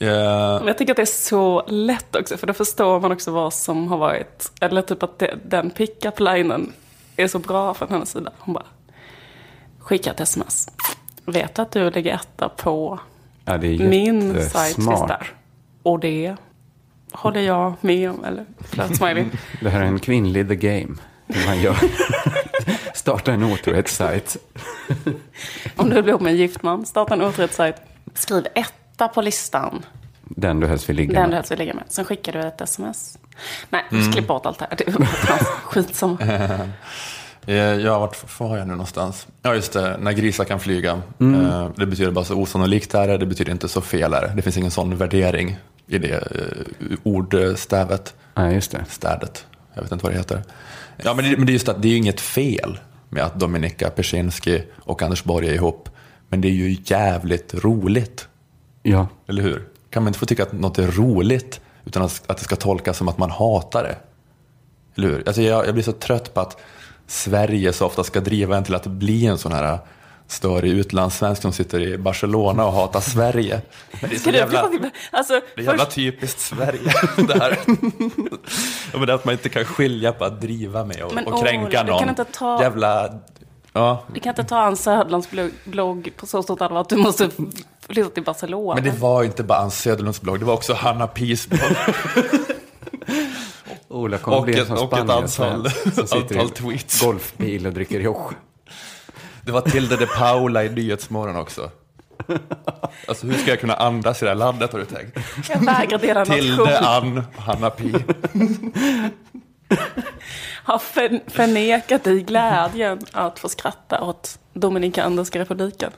Yeah. Jag tycker att det är så lätt också, för då förstår man också vad som har varit, eller typ att det, den pick-up-linen är så bra från hennes sida. Hon bara, skicka ett sms. Vet att du ligger etta på ja, min sajtlista. Och det håller jag med om. Eller flörtsmiley. det här är en kvinnlig the game. Hur man gör. starta en otrohetssajt. om du blir ihop med en gift man, starta en otrohetssajt. Skriv etta på listan. Den du helst vill ligga Den med. Den du helst vill ligga med. Sen skickar du ett sms. Nej, mm. klipp bort allt det här. Det är skitsamma. Eh, ja, vart var jag nu någonstans? Ja, just det, när grisar kan flyga. Mm. Eh, det betyder bara så osannolikt är det, det betyder inte så fel är det. Det finns ingen sån värdering i det eh, ordstävet. Ja, just det. Städet, jag vet inte vad det heter. Ja, men det, men det är just att det är inget fel med att Dominika Persinski och Anders Borg är ihop. Men det är ju jävligt roligt. Ja. Eller hur? Kan man inte få tycka att något är roligt utan att, att det ska tolkas som att man hatar det? Eller hur? Alltså jag, jag blir så trött på att Sverige så ofta ska driva en till att bli en sån här störig utlandssvensk som sitter i Barcelona och hatar Sverige. Men det är så jävla, alltså, det är jävla först... typiskt Sverige det här. ja, men det att man inte kan skilja på att driva med och, men, och kränka åh, någon. Kan inte ta... Jävla... Ja. Du kan inte ta Ann Söderlunds blogg på så stort allvar att du måste flytta till Barcelona. Men det var inte bara Ann Söderlunds blogg, det var också Hanna Pis blogg. Ola kommer bli en sån Och ett antal, antal tweets. golfbil och dricker joch. Det var Tilde de Paula i Nyhetsmorgon också. Alltså hur ska jag kunna andas i det här landet har du tänkt? Jag vägrar dela nation. Tilde, Ann, Hanna Pi. Har förnekat dig glädjen att få skratta åt Dominikanska republiken.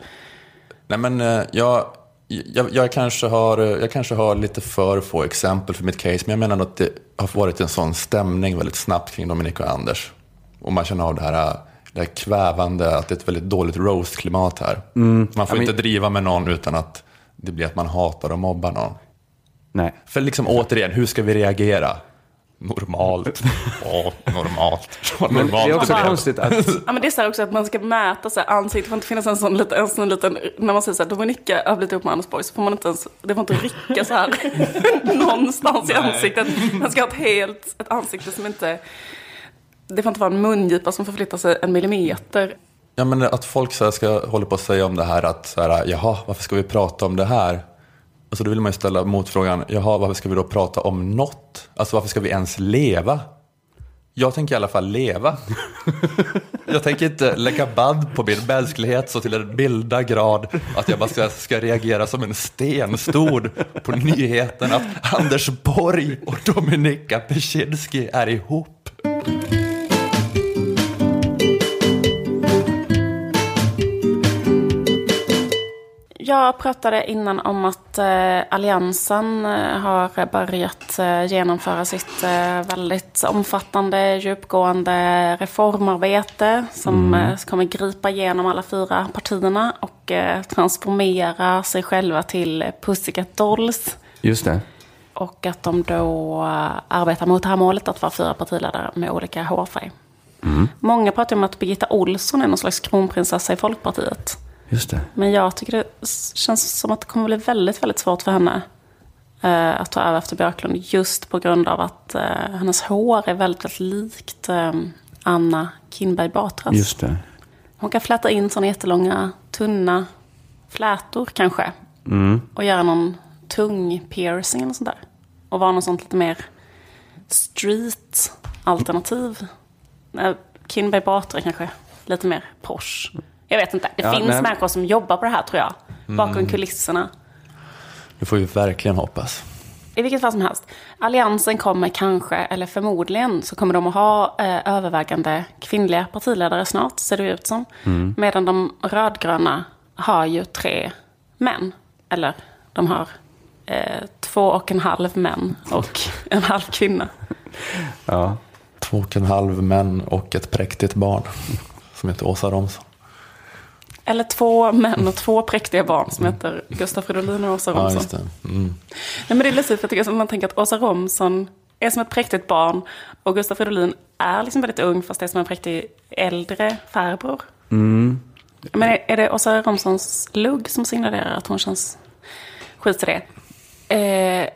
Nej men eh, jag, jag, jag, kanske har, jag kanske har lite för få exempel för mitt case, men jag menar att det har varit en sån stämning väldigt snabbt kring Dominika och Anders. Och man känner av det här, det här kvävande, att det är ett väldigt dåligt roast-klimat här. Mm. Man får I inte mean... driva med någon utan att det blir att man hatar och mobbar någon. Nej. För liksom återigen, hur ska vi reagera? Normalt. Ja, normalt. normalt. det är också konstigt att... ja, men det är så här också att man ska mäta så här, ansiktet. Det får inte finnas en sån liten, en sån liten när man säger så här, Dominika har blivit ihop med Anders Borg, så får man inte ens, det får inte rycka så här någonstans i ansiktet. Man ska ha ett helt, ett ansikte som inte, det får inte vara en mungipa som förflyttar sig en millimeter. Ja, men att folk så ska hålla på och säga om det här att, så här, jaha, varför ska vi prata om det här? Alltså då vill man ju ställa motfrågan, jaha, varför ska vi då prata om något? Alltså varför ska vi ens leva? Jag tänker i alla fall leva. Jag tänker inte lägga band på min mänsklighet så till en milda grad att jag bara ska, ska reagera som en stenstod på nyheten att Anders Borg och Dominika Peczynski är ihop. Jag pratade innan om att eh, Alliansen eh, har börjat eh, genomföra sitt väldigt omfattande, djupgående reformarbete som mm. kommer gripa igenom alla fyra partierna och transformera sig själva till Pussycat Dolls. Just det. Och att de då arbetar mot det här målet att vara fyra partiledare med olika hårfärg. Mm. Många pratar om att Birgitta Olsson är någon slags kronprinsessa i Folkpartiet. Just det. Men jag tycker det känns som att det kommer bli väldigt, väldigt svårt för henne eh, att ta över efter Björklund. Just på grund av att eh, hennes hår är väldigt, väldigt likt eh, Anna Kinberg Batras. Just det. Hon kan fläta in sådana jättelånga, tunna flätor kanske. Mm. Och göra någon tung piercing eller sånt där. Och vara något sånt lite mer street alternativ. Kinberg Batra kanske lite mer Porsche. Jag vet inte. Det ja, finns nej. människor som jobbar på det här tror jag. Bakom mm. kulisserna. Det får vi verkligen hoppas. I vilket fall som helst. Alliansen kommer kanske, eller förmodligen, så kommer de att ha eh, övervägande kvinnliga partiledare snart, ser det ut som. Mm. Medan de rödgröna har ju tre män. Eller de har eh, två och en halv män och en halv kvinna. Ja. Två och en halv män och ett präktigt barn som heter Åsa Romson. Eller två män och två präktiga barn som heter Gustaf Fridolin och Åsa Romson. Ja, det. Mm. Nej, men det är lustigt för jag tycker att man tänker att Åsa Romson är som ett präktigt barn och Gustaf Fridolin är liksom väldigt ung fast det är som en präktig äldre farbror. Mm. Men är, är det Åsa Romsons lugg som signalerar att hon känns... Skit i det. Eh,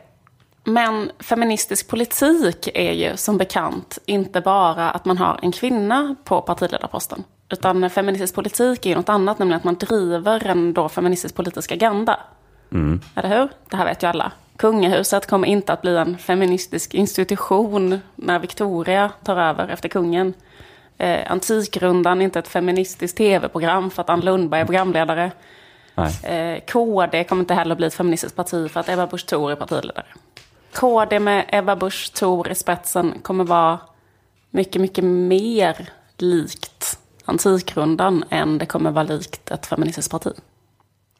men feministisk politik är ju som bekant inte bara att man har en kvinna på partiledarposten. Utan feministisk politik är ju något annat, nämligen att man driver en då feministisk politisk agenda. Mm. Eller hur? Det här vet ju alla. Kungahuset kommer inte att bli en feministisk institution när Victoria tar över efter kungen. Eh, Antikrundan är inte ett feministiskt tv-program för att Ann Lundberg är programledare. Eh, KD kommer inte heller bli ett feministiskt parti för att Ebba Busch Thor är partiledare. KD med Ebba Busch Thor i spetsen kommer vara mycket, mycket mer likt Antikrundan än det kommer vara likt ett feministiskt parti.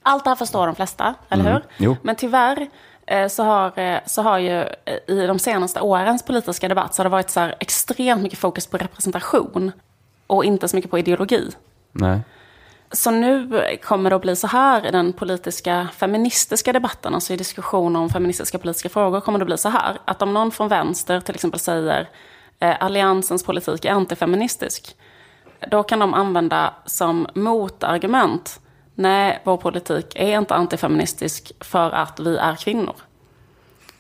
Allt det här förstår de flesta, eller mm. hur? Jo. Men tyvärr eh, så har, eh, så har ju eh, i de senaste årens politiska debatt så har det varit så extremt mycket fokus på representation och inte så mycket på ideologi. Nej. Så nu kommer det att bli så här i den politiska feministiska debatten, alltså i diskussioner om feministiska politiska frågor, kommer det att bli så här. Att om någon från vänster till exempel säger eh, alliansens politik är antifeministisk, då kan de använda som motargument, nej, vår politik är inte antifeministisk för att vi är kvinnor.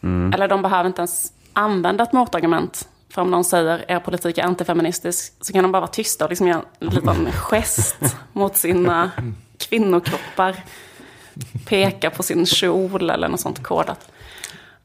Mm. Eller de behöver inte ens använda ett motargument. För om någon säger er politik är antifeministisk så kan de bara vara tysta och liksom göra en liten gest mot sina kvinnokroppar. Peka på sin kjol eller något sånt kodat.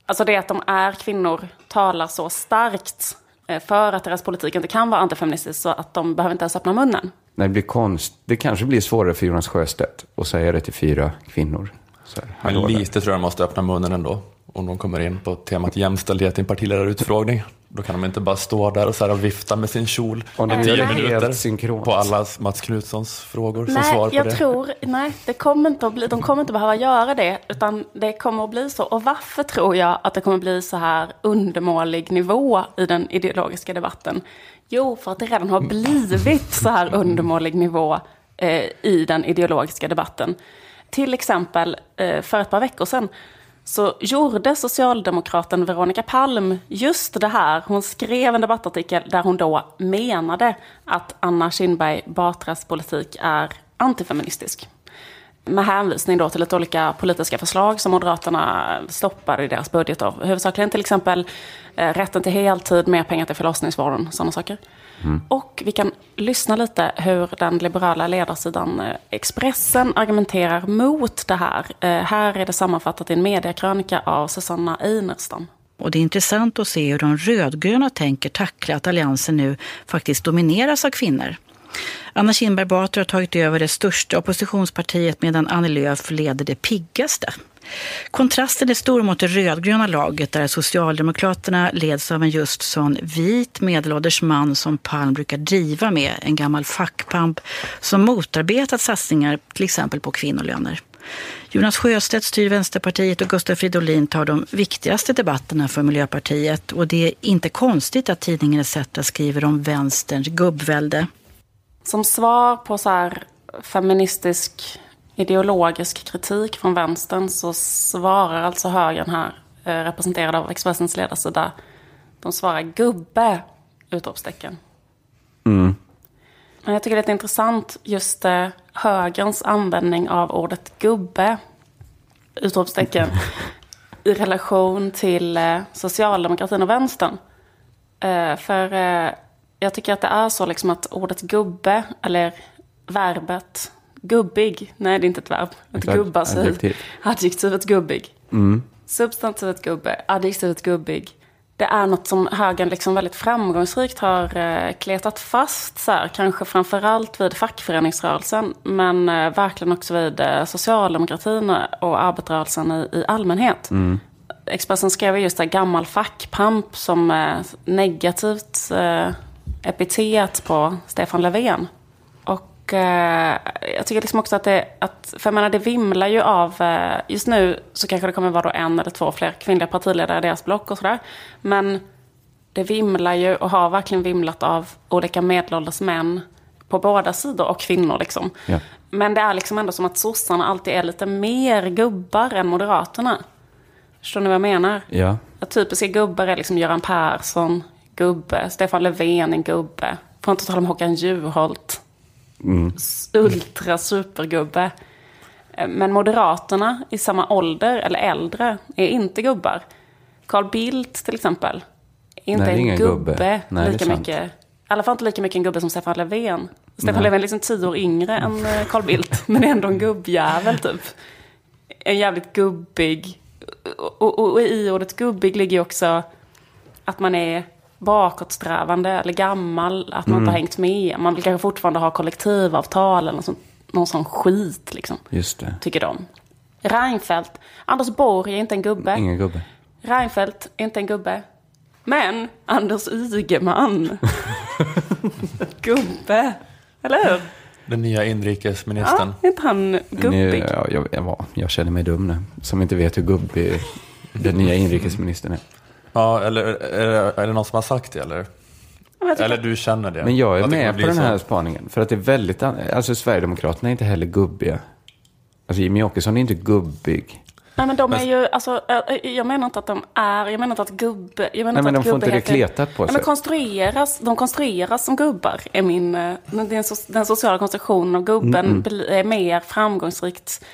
Alltså det att de är kvinnor talar så starkt för att deras politik inte kan vara antifeministisk så att de behöver inte ens öppna munnen. Nej, det blir konst. Det kanske blir svårare för Jonas Sjöstedt att säga det till fyra kvinnor. här, Men lite tror jag de måste öppna munnen ändå. Om de kommer in på temat jämställdhet i en partiledarutfrågning. Då kan de inte bara stå där och, så och vifta med sin kjol och de tio minuter synkront. på alla Mats Knutssons frågor nej, som svar på jag det. Tror, nej, det kommer inte att bli, de kommer inte behöva göra det, utan det kommer att bli så. Och varför tror jag att det kommer att bli så här undermålig nivå i den ideologiska debatten? Jo, för att det redan har blivit så här undermålig nivå eh, i den ideologiska debatten. Till exempel eh, för ett par veckor sedan så gjorde socialdemokraten Veronica Palm just det här. Hon skrev en debattartikel där hon då menade att Anna Kinberg Batras politik är antifeministisk. Med hänvisning då till lite olika politiska förslag som Moderaterna stoppade i deras budget. Av. Huvudsakligen till exempel eh, rätten till heltid, mer pengar till förlossningsvården, sådana saker. Mm. Och vi kan lyssna lite hur den liberala ledarsidan eh, Expressen argumenterar mot det här. Eh, här är det sammanfattat i en mediekrönika av Susanna Einerstam. Och det är intressant att se hur de rödgröna tänker tackla att alliansen nu faktiskt domineras av kvinnor. Anna Kinberg Batra har tagit över det största oppositionspartiet medan Annie Lööf leder det piggaste. Kontrasten är stor mot det rödgröna laget där Socialdemokraterna leds av en just sån vit medelålders man som Palm brukar driva med, en gammal fackpamp som motarbetat satsningar till exempel på kvinnolöner. Jonas Sjöstedt styr Vänsterpartiet och Gustav Fridolin tar de viktigaste debatterna för Miljöpartiet. Och det är inte konstigt att tidningen ETC skriver om vänsterns gubbvälde. Som svar på så här feministisk ideologisk kritik från vänstern så svarar alltså högern här, eh, representerad av Expressens ledarsida, de svarar gubbe! Utropstecken. Mm. Men jag tycker det är intressant just eh, högerns användning av ordet gubbe, utropstecken, i relation till eh, socialdemokratin och vänstern. För jag tycker att det är så liksom att ordet gubbe, eller verbet gubbig, nej det är inte ett verb, ett gubba sig. Adjektiv. Adjektivet gubbig. Mm. Substantivet gubbe, adjektivet gubbig det är något som högern liksom väldigt framgångsrikt har eh, kletat fast. Så här, kanske framförallt vid fackföreningsrörelsen. Men eh, verkligen också vid eh, socialdemokratin och arbetarrörelsen i, i allmänhet. Mm. Expressen skrev just det gammal fackpamp som negativt epitet på Stefan Löfven. Eh, jag tycker liksom också att det, att, för jag menar det vimlar ju av, eh, just nu så kanske det kommer vara en eller två fler kvinnliga partiledare i deras block och sådär. Men det vimlar ju och har verkligen vimlat av olika medelålders män på båda sidor och kvinnor liksom. Ja. Men det är liksom ändå som att sossarna alltid är lite mer gubbar än moderaterna. Förstår ni vad jag menar? Ja. Att typiska gubbar är liksom Göran Persson, gubbe. Stefan Löfven, en gubbe. Får inte tala om Håkan Juholt. Mm. Ultra supergubbe. Eh, men Moderaterna i samma ålder, eller äldre, är inte gubbar. Carl Bildt till exempel. Är inte Nej, en gubbe, gubbe Nej, lika mycket. I alla fall inte lika mycket en gubbe som Stefan Löfven. Stefan Nej. Löfven är liksom tio år yngre än eh, Carl Bildt. men är ändå en gubbjävel typ. En jävligt gubbig. Och, och, och i ordet gubbig ligger ju också att man är bakåtsträvande eller gammal, att man mm. inte har hängt med. Man vill kanske fortfarande ha kollektivavtal eller någon, någon sån skit liksom. Just det. Tycker de. Reinfeldt. Anders Borg är inte en gubbe. Ingen gubbe. Reinfeldt är inte en gubbe. Men Anders Ygeman. gubbe. Eller hur? Den nya inrikesministern. Ja, är inte han gubbig? Ja, jag, jag, jag, känner mig dum nu. Som inte vet hur gubbig den nya inrikesministern är. Ja, eller är, är det någon som har sagt det eller? Eller du känner det? Men jag är med på den här så. spaningen. För att det är väldigt, alltså Sverigedemokraterna är inte heller gubbiga. Alltså Jimmie Åkesson är inte gubbig. Nej men de är ju, alltså, jag menar inte att de är, jag menar inte att gubbe, jag menar Nej, men att de får inte det kletat på sig. men konstrueras, de konstrueras som gubbar, är min, den, den sociala konstruktionen av gubben mm, mm. är mer framgångsrikt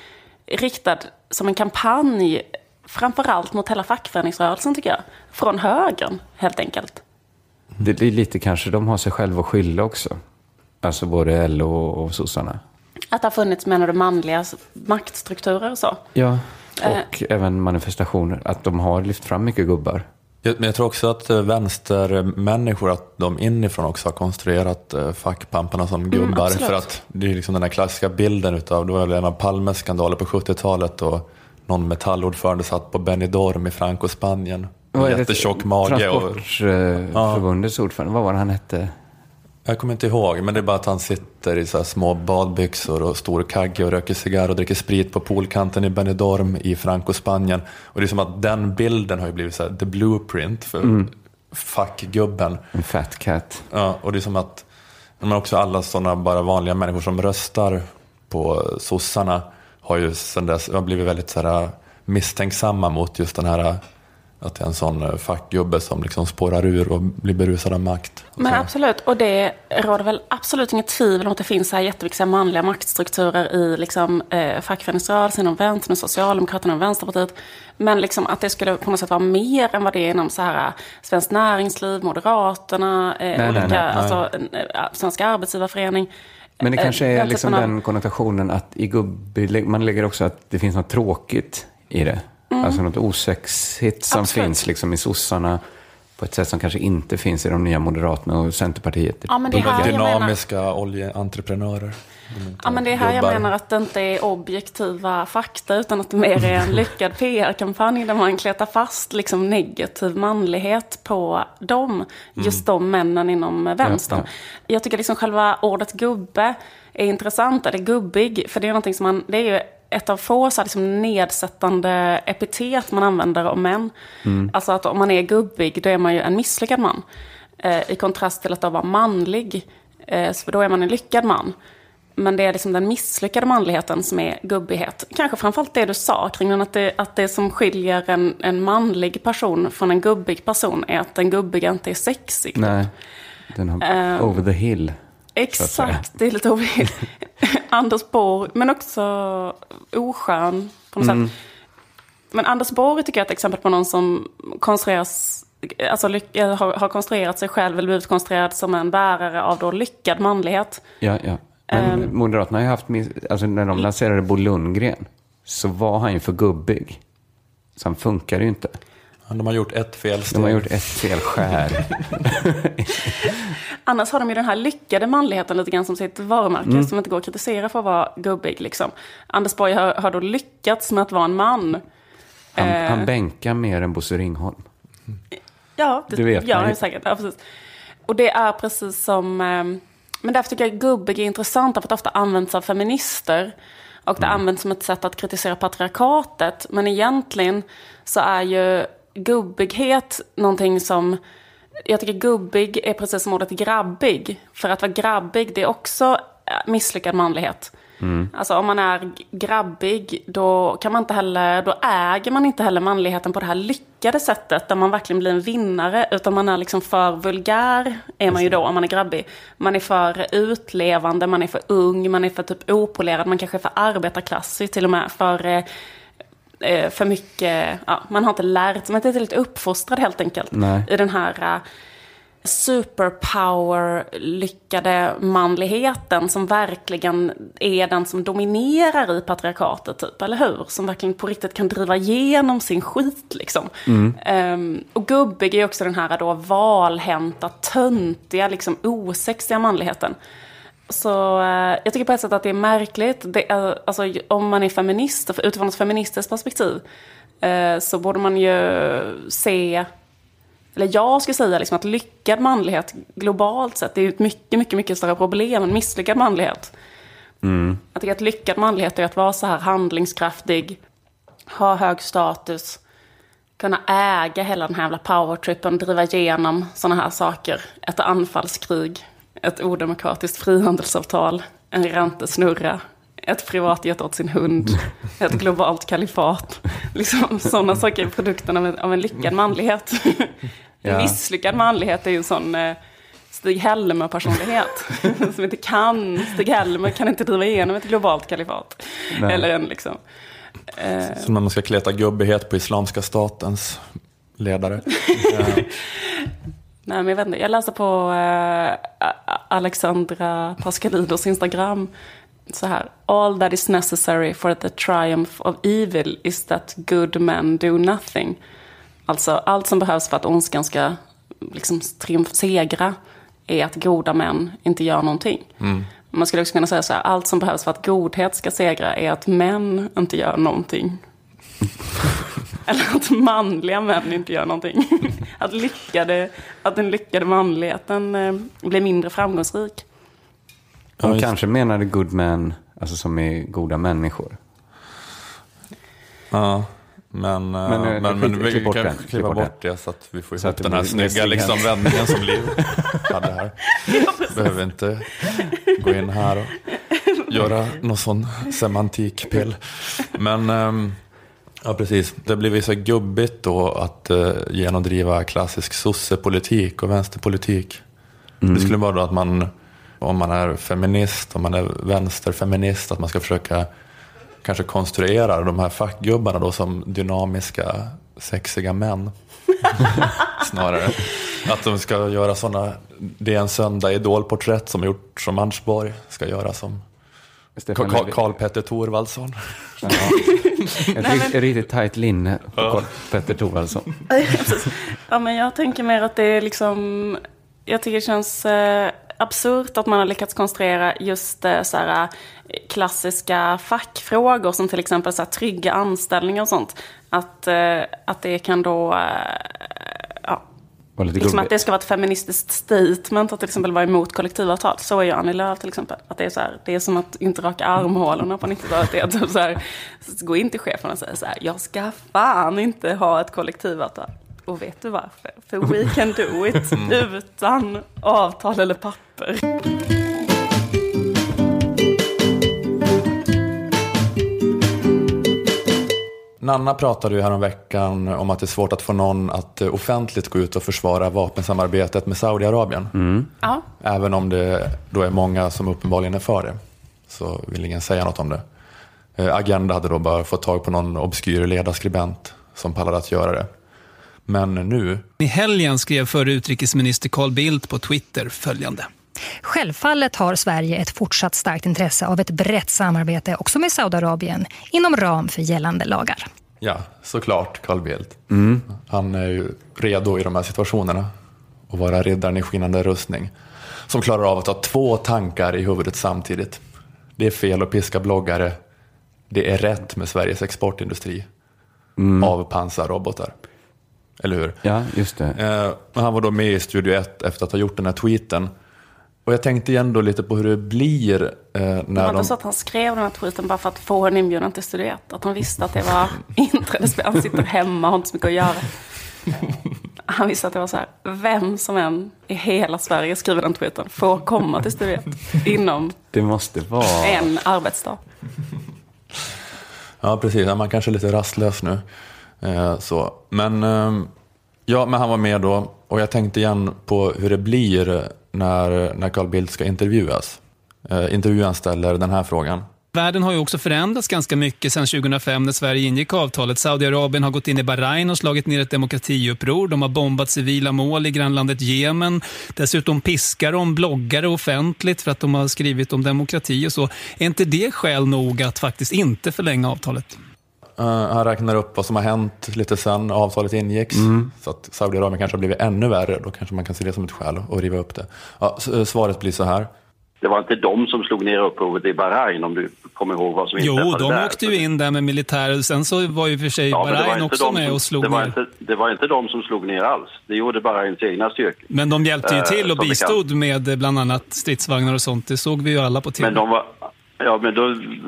riktad som en kampanj framförallt mot hela fackföreningsrörelsen tycker jag. Från högern, helt enkelt. Det är lite kanske de har sig själva att skylla också. Alltså både LO och sossarna. Att det har funnits, menar du, manliga maktstrukturer och så? Ja, och eh. även manifestationer. Att de har lyft fram mycket gubbar. Men jag tror också att eh, vänstermänniskor, att de inifrån också har konstruerat eh, fackpamparna som mm, gubbar. Mm, för att det är liksom den här klassiska bilden utav, det var en av Palmes skandaler på 70-talet. Och någon metallordförande satt på Benidorm i Franco-Spanien. Jättetjock mage. Transportförbundets ordförande, vad var det han hette? Jag kommer inte ihåg, men det är bara att han sitter i så små badbyxor och stor kagge och röker cigarr och dricker sprit på poolkanten i Benidorm i Franco-Spanien. Och det är som att den bilden har ju blivit så här, the blueprint för mm. fackgubben. En fat cat. Ja, och det är som att men också alla sådana bara vanliga människor som röstar på sossarna har ju sedan dess har blivit väldigt så här, misstänksamma mot just den här att det är en sån eh, fackgubbe som liksom spårar ur och blir berusad av makt. Men absolut, och det råder väl absolut inget tvivel om att det finns så här jätteviktiga manliga maktstrukturer i liksom, eh, fackföreningsrörelsen, inom vänstern, Socialdemokraterna och Vänsterpartiet. Men liksom att det skulle på något sätt vara mer än vad det är inom så här, Svenskt Näringsliv, Moderaterna, eh, nej, olika, nej, nej, alltså, eh, Svenska Arbetsgivarförening. Men det kanske är liksom den konnotationen att i gubbe, man lägger också att det finns något tråkigt i det. Mm. Alltså något osexigt som Absolut. finns liksom i sossarna på ett sätt som kanske inte finns i de nya Moderaterna och Centerpartiet. Ja, men det de dynamiska oljeentreprenörer. Ja, men det är här jobbar. jag menar att det inte är objektiva fakta utan att det mer är en lyckad PR-kampanj där man kletar fast liksom negativ manlighet på dem. Just mm. de männen inom vänstern. Ja, ja. Jag tycker liksom själva ordet gubbe är intressant, eller gubbig, för det är någonting som man, det är ju ett av få så här, liksom, nedsättande epitet man använder om män. Mm. Alltså att om man är gubbig, då är man ju en misslyckad man. Eh, I kontrast till att då vara manlig, eh, för då är man en lyckad man. Men det är liksom den misslyckade manligheten som är gubbighet. Kanske framförallt det du sa kring att det, att det som skiljer en, en manlig person från en gubbig person är att den gubbiga inte är sexig. Nej, den har uh, over the hill. Exakt, det är lite over the hill. Anders Borg, men också oskön på något mm. sätt. Men Anders Borg tycker jag är ett exempel på någon som konstrueras Alltså, har, har konstruerat sig själv eller blivit konstruerad som en bärare av då lyckad manlighet. Ja, ja. Men um, Moderaterna har ju haft, alltså när de lanserade Bo Lundgren så var han ju för gubbig. Så han funkar ju inte. De har gjort ett fel steg. De har gjort ett fel skär. Annars har de ju den här lyckade manligheten lite grann som sitt varumärke mm. som inte går att kritisera för att vara gubbig. Liksom. Anders Borg har, har då lyckats med att vara en man. Han, eh, han bänkar mer än Bosse Ringholm. Ja, det du vet gör han säkert. Ja, precis. Och det är precis som... Eh, men därför tycker jag gubbig är intressant, för att det ofta används av feminister. Och det mm. används som ett sätt att kritisera patriarkatet. Men egentligen så är ju gubbighet någonting som... Jag tycker gubbig är precis som ordet grabbig. För att vara grabbig, det är också misslyckad manlighet. Mm. Alltså om man är grabbig, då, kan man inte heller, då äger man inte heller manligheten på det här lyckade sättet, där man verkligen blir en vinnare, utan man är liksom för vulgär, är man ju då om man är grabbig. Man är för utlevande, man är för ung, man är för typ opolerad, man kanske är för arbetarklassig till och med, för eh, eh för mycket, ja, man har inte lärt sig, man är inte tillräckligt uppfostrad helt enkelt. Nej. I den här eh, superpower-lyckade manligheten som verkligen är den som dominerar i patriarkatet, typ, eller hur? Som verkligen på riktigt kan driva igenom sin skit, liksom. Mm. Um, och gubbig är också den här då valhänta, töntiga, liksom osexiga manligheten. Så uh, jag tycker på ett sätt att det är märkligt, det är, alltså, om man är feminist, utifrån ett feministiskt perspektiv, uh, så borde man ju se eller jag skulle säga liksom att lyckad manlighet globalt sett är ett mycket, mycket, mycket större problem än misslyckad manlighet. Mm. Jag tycker att lyckad manlighet är att vara så här handlingskraftig, ha hög status, kunna äga hela den här jävla powertrippen, driva igenom sådana här saker. Ett anfallskrig, ett odemokratiskt frihandelsavtal, en räntesnurra, ett privatjet åt sin hund, ett globalt kalifat. Liksom, sådana saker är produkten av en, av en lyckad manlighet. En misslyckad manlighet är ju en sån eh, Stig Helmer-personlighet. som inte kan, Stig Helmer kan inte driva igenom ett globalt kalifat. Nej. Eller en liksom. Eh, som när man ska kleta gubbighet på Islamiska statens ledare. Nej, men jag, vet inte. jag läste på eh, Alexandra Pascalidos Instagram så här. All that is necessary for the triumph of evil is that good men do nothing. Alltså allt som behövs för att ondskan ska liksom triumf segra är att goda män inte gör någonting. Mm. Man skulle också kunna säga så här, allt som behövs för att godhet ska segra är att män inte gör någonting. Eller att manliga män inte gör någonting. att, lyckade, att den lyckade manligheten eh, blir mindre framgångsrik. Hon ja, kanske menade good men, alltså som är goda människor. Ja. Men, men, eh, men, men vi kan den, kliva bort det så att vi får ihop den här snygga liksom, vändningen som Liv hade här. Behöver inte gå in här och göra någon sån semantikpill. Men um, ja, precis. Det blir så gubbigt då att uh, genomdriva klassisk sossepolitik och vänsterpolitik. Mm. Det skulle vara då att man, om man är feminist, om man är vänsterfeminist, att man ska försöka kanske konstruerar de här fackgubbarna då som dynamiska, sexiga män. Snarare. Att de ska göra sådana, det är en söndag idolporträtt som gjort som Anders Borg ska göra som Karl Petter Thorvaldsson. Ja. Ett riktigt tajt linne på Karl Petter Thorvaldsson. ja, men jag tänker mer att det är liksom, jag tycker det känns eh, absurt att man har lyckats konstruera just eh, så här, eh, klassiska fackfrågor som till exempel så här, trygga anställningar och sånt. Att, eh, att det kan då ja, liksom att det ska vara ett feministiskt statement att till exempel vara emot kollektivavtal. Så är ju Annie Lööf till exempel. Att det är så här, det är som att inte raka armhålorna på 90-talet. Det är typ så här, gå in till chefen och säga så här, jag ska fan inte ha ett kollektivavtal. Och vet du varför? För we can do it mm. utan avtal eller papper. Nanna pratade ju häromveckan om att det är svårt att få någon att eh, offentligt gå ut och försvara vapensamarbetet med Saudiarabien. Mm. Ja. Även om det då är många som uppenbarligen är för det. Så vill ingen säga något om det. Eh, Agenda hade då bara fått tag på någon obskyr ledarskribent som pallade att göra det. Men nu... I helgen skrev förre utrikesminister Carl Bildt på Twitter följande. Självfallet har Sverige ett fortsatt starkt intresse av ett brett samarbete också med Saudiarabien inom ram för gällande lagar. Ja, såklart Carl Bildt. Mm. Han är ju redo i de här situationerna att vara riddaren i skinnande rustning som klarar av att ha två tankar i huvudet samtidigt. Det är fel att piska bloggare. Det är rätt med Sveriges exportindustri mm. av pansarrobotar. Eller hur? Ja, just det. Eh, han var då med i Studio 1 efter att ha gjort den här tweeten och jag tänkte igen då lite på hur det blir eh, när det var de... så att han skrev den här tweeten bara för att få en inbjudan till Studio 1. Att han visste att det var inträdesspel. Han sitter hemma och har inte så mycket att göra. Han visste att det var så här, vem som än i hela Sverige skriver den tweeten får komma till Studio 1 inom det måste vara... en arbetsdag. Ja, precis. Man kanske är lite rastlös nu. Eh, så. Men, ehm, ja, men han var med då och jag tänkte igen på hur det blir när, när Carl Bildt ska intervjuas. Eh, intervjuaren ställer den här frågan. Världen har ju också förändrats ganska mycket sedan 2005 när Sverige ingick avtalet. Saudiarabien har gått in i Bahrain och slagit ner ett demokratiuppror. De har bombat civila mål i grannlandet Jemen. Dessutom piskar de bloggare offentligt för att de har skrivit om demokrati och så. Är inte det skäl nog att faktiskt inte förlänga avtalet? Uh, han räknar upp vad som har hänt lite sen avtalet ingicks. Mm. Så att Saudiarabien kanske har blivit ännu värre. Då kanske man kan se det som ett skäl att riva upp det. Ja, eh, svaret blir så här. Det var inte de som slog ner upproret i Bahrain om du kommer ihåg vad som inträffade där. Jo, de åkte ju in där med militär. Sen så var ju för sig ja, Bahrain också med och slog det var ner. Inte, det var inte de som slog ner alls. Det gjorde Bahrains egna styrkor. Men de hjälpte ju till och bistod med bland annat stridsvagnar och sånt. Det såg vi ju alla på TV. Men de var, ja, men då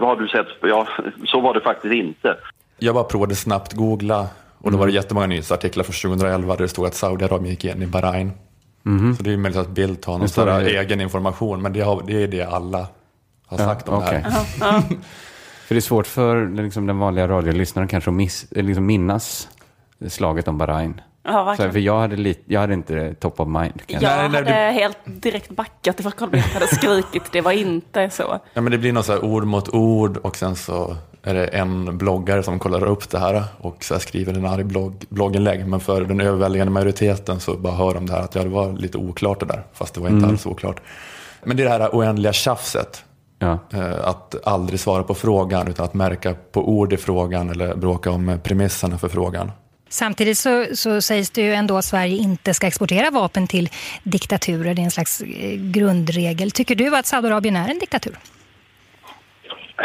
har du sett, ja, så var det faktiskt inte. Jag bara provade snabbt googla och då var det mm. jättemånga nyhetsartiklar från 2011 där det stod att Saudiarabien gick in i Bahrain. Mm. Så det är möjligt att Bildt har någon större egen information, men det, har, det, är det alla har sagt ja, om okay. det här. för det är svårt för liksom, den vanliga radiolyssnaren kanske att miss, liksom minnas slaget om Bahrain. Ja, så, för jag hade, lite, jag hade inte top of mind. Jag nej, hade du... helt direkt backat ifall Carl Bildt hade skrikit. Det var inte så. Ja, men det blir något så ord mot ord och sen så är det en bloggare som kollar upp det här och så skriver en arg blogg, blogginlägg. Men för den överväldigande majoriteten så bara hör de det här att ja, det var lite oklart det där. Fast det var inte mm. alls oklart. Men det är det här oändliga tjafset. Ja. Eh, att aldrig svara på frågan utan att märka på ord i frågan eller bråka om premisserna för frågan. Samtidigt så, så sägs det ju ändå att Sverige inte ska exportera vapen till diktaturer. Det är en slags eh, grundregel. Tycker du att Saudiarabien är en diktatur?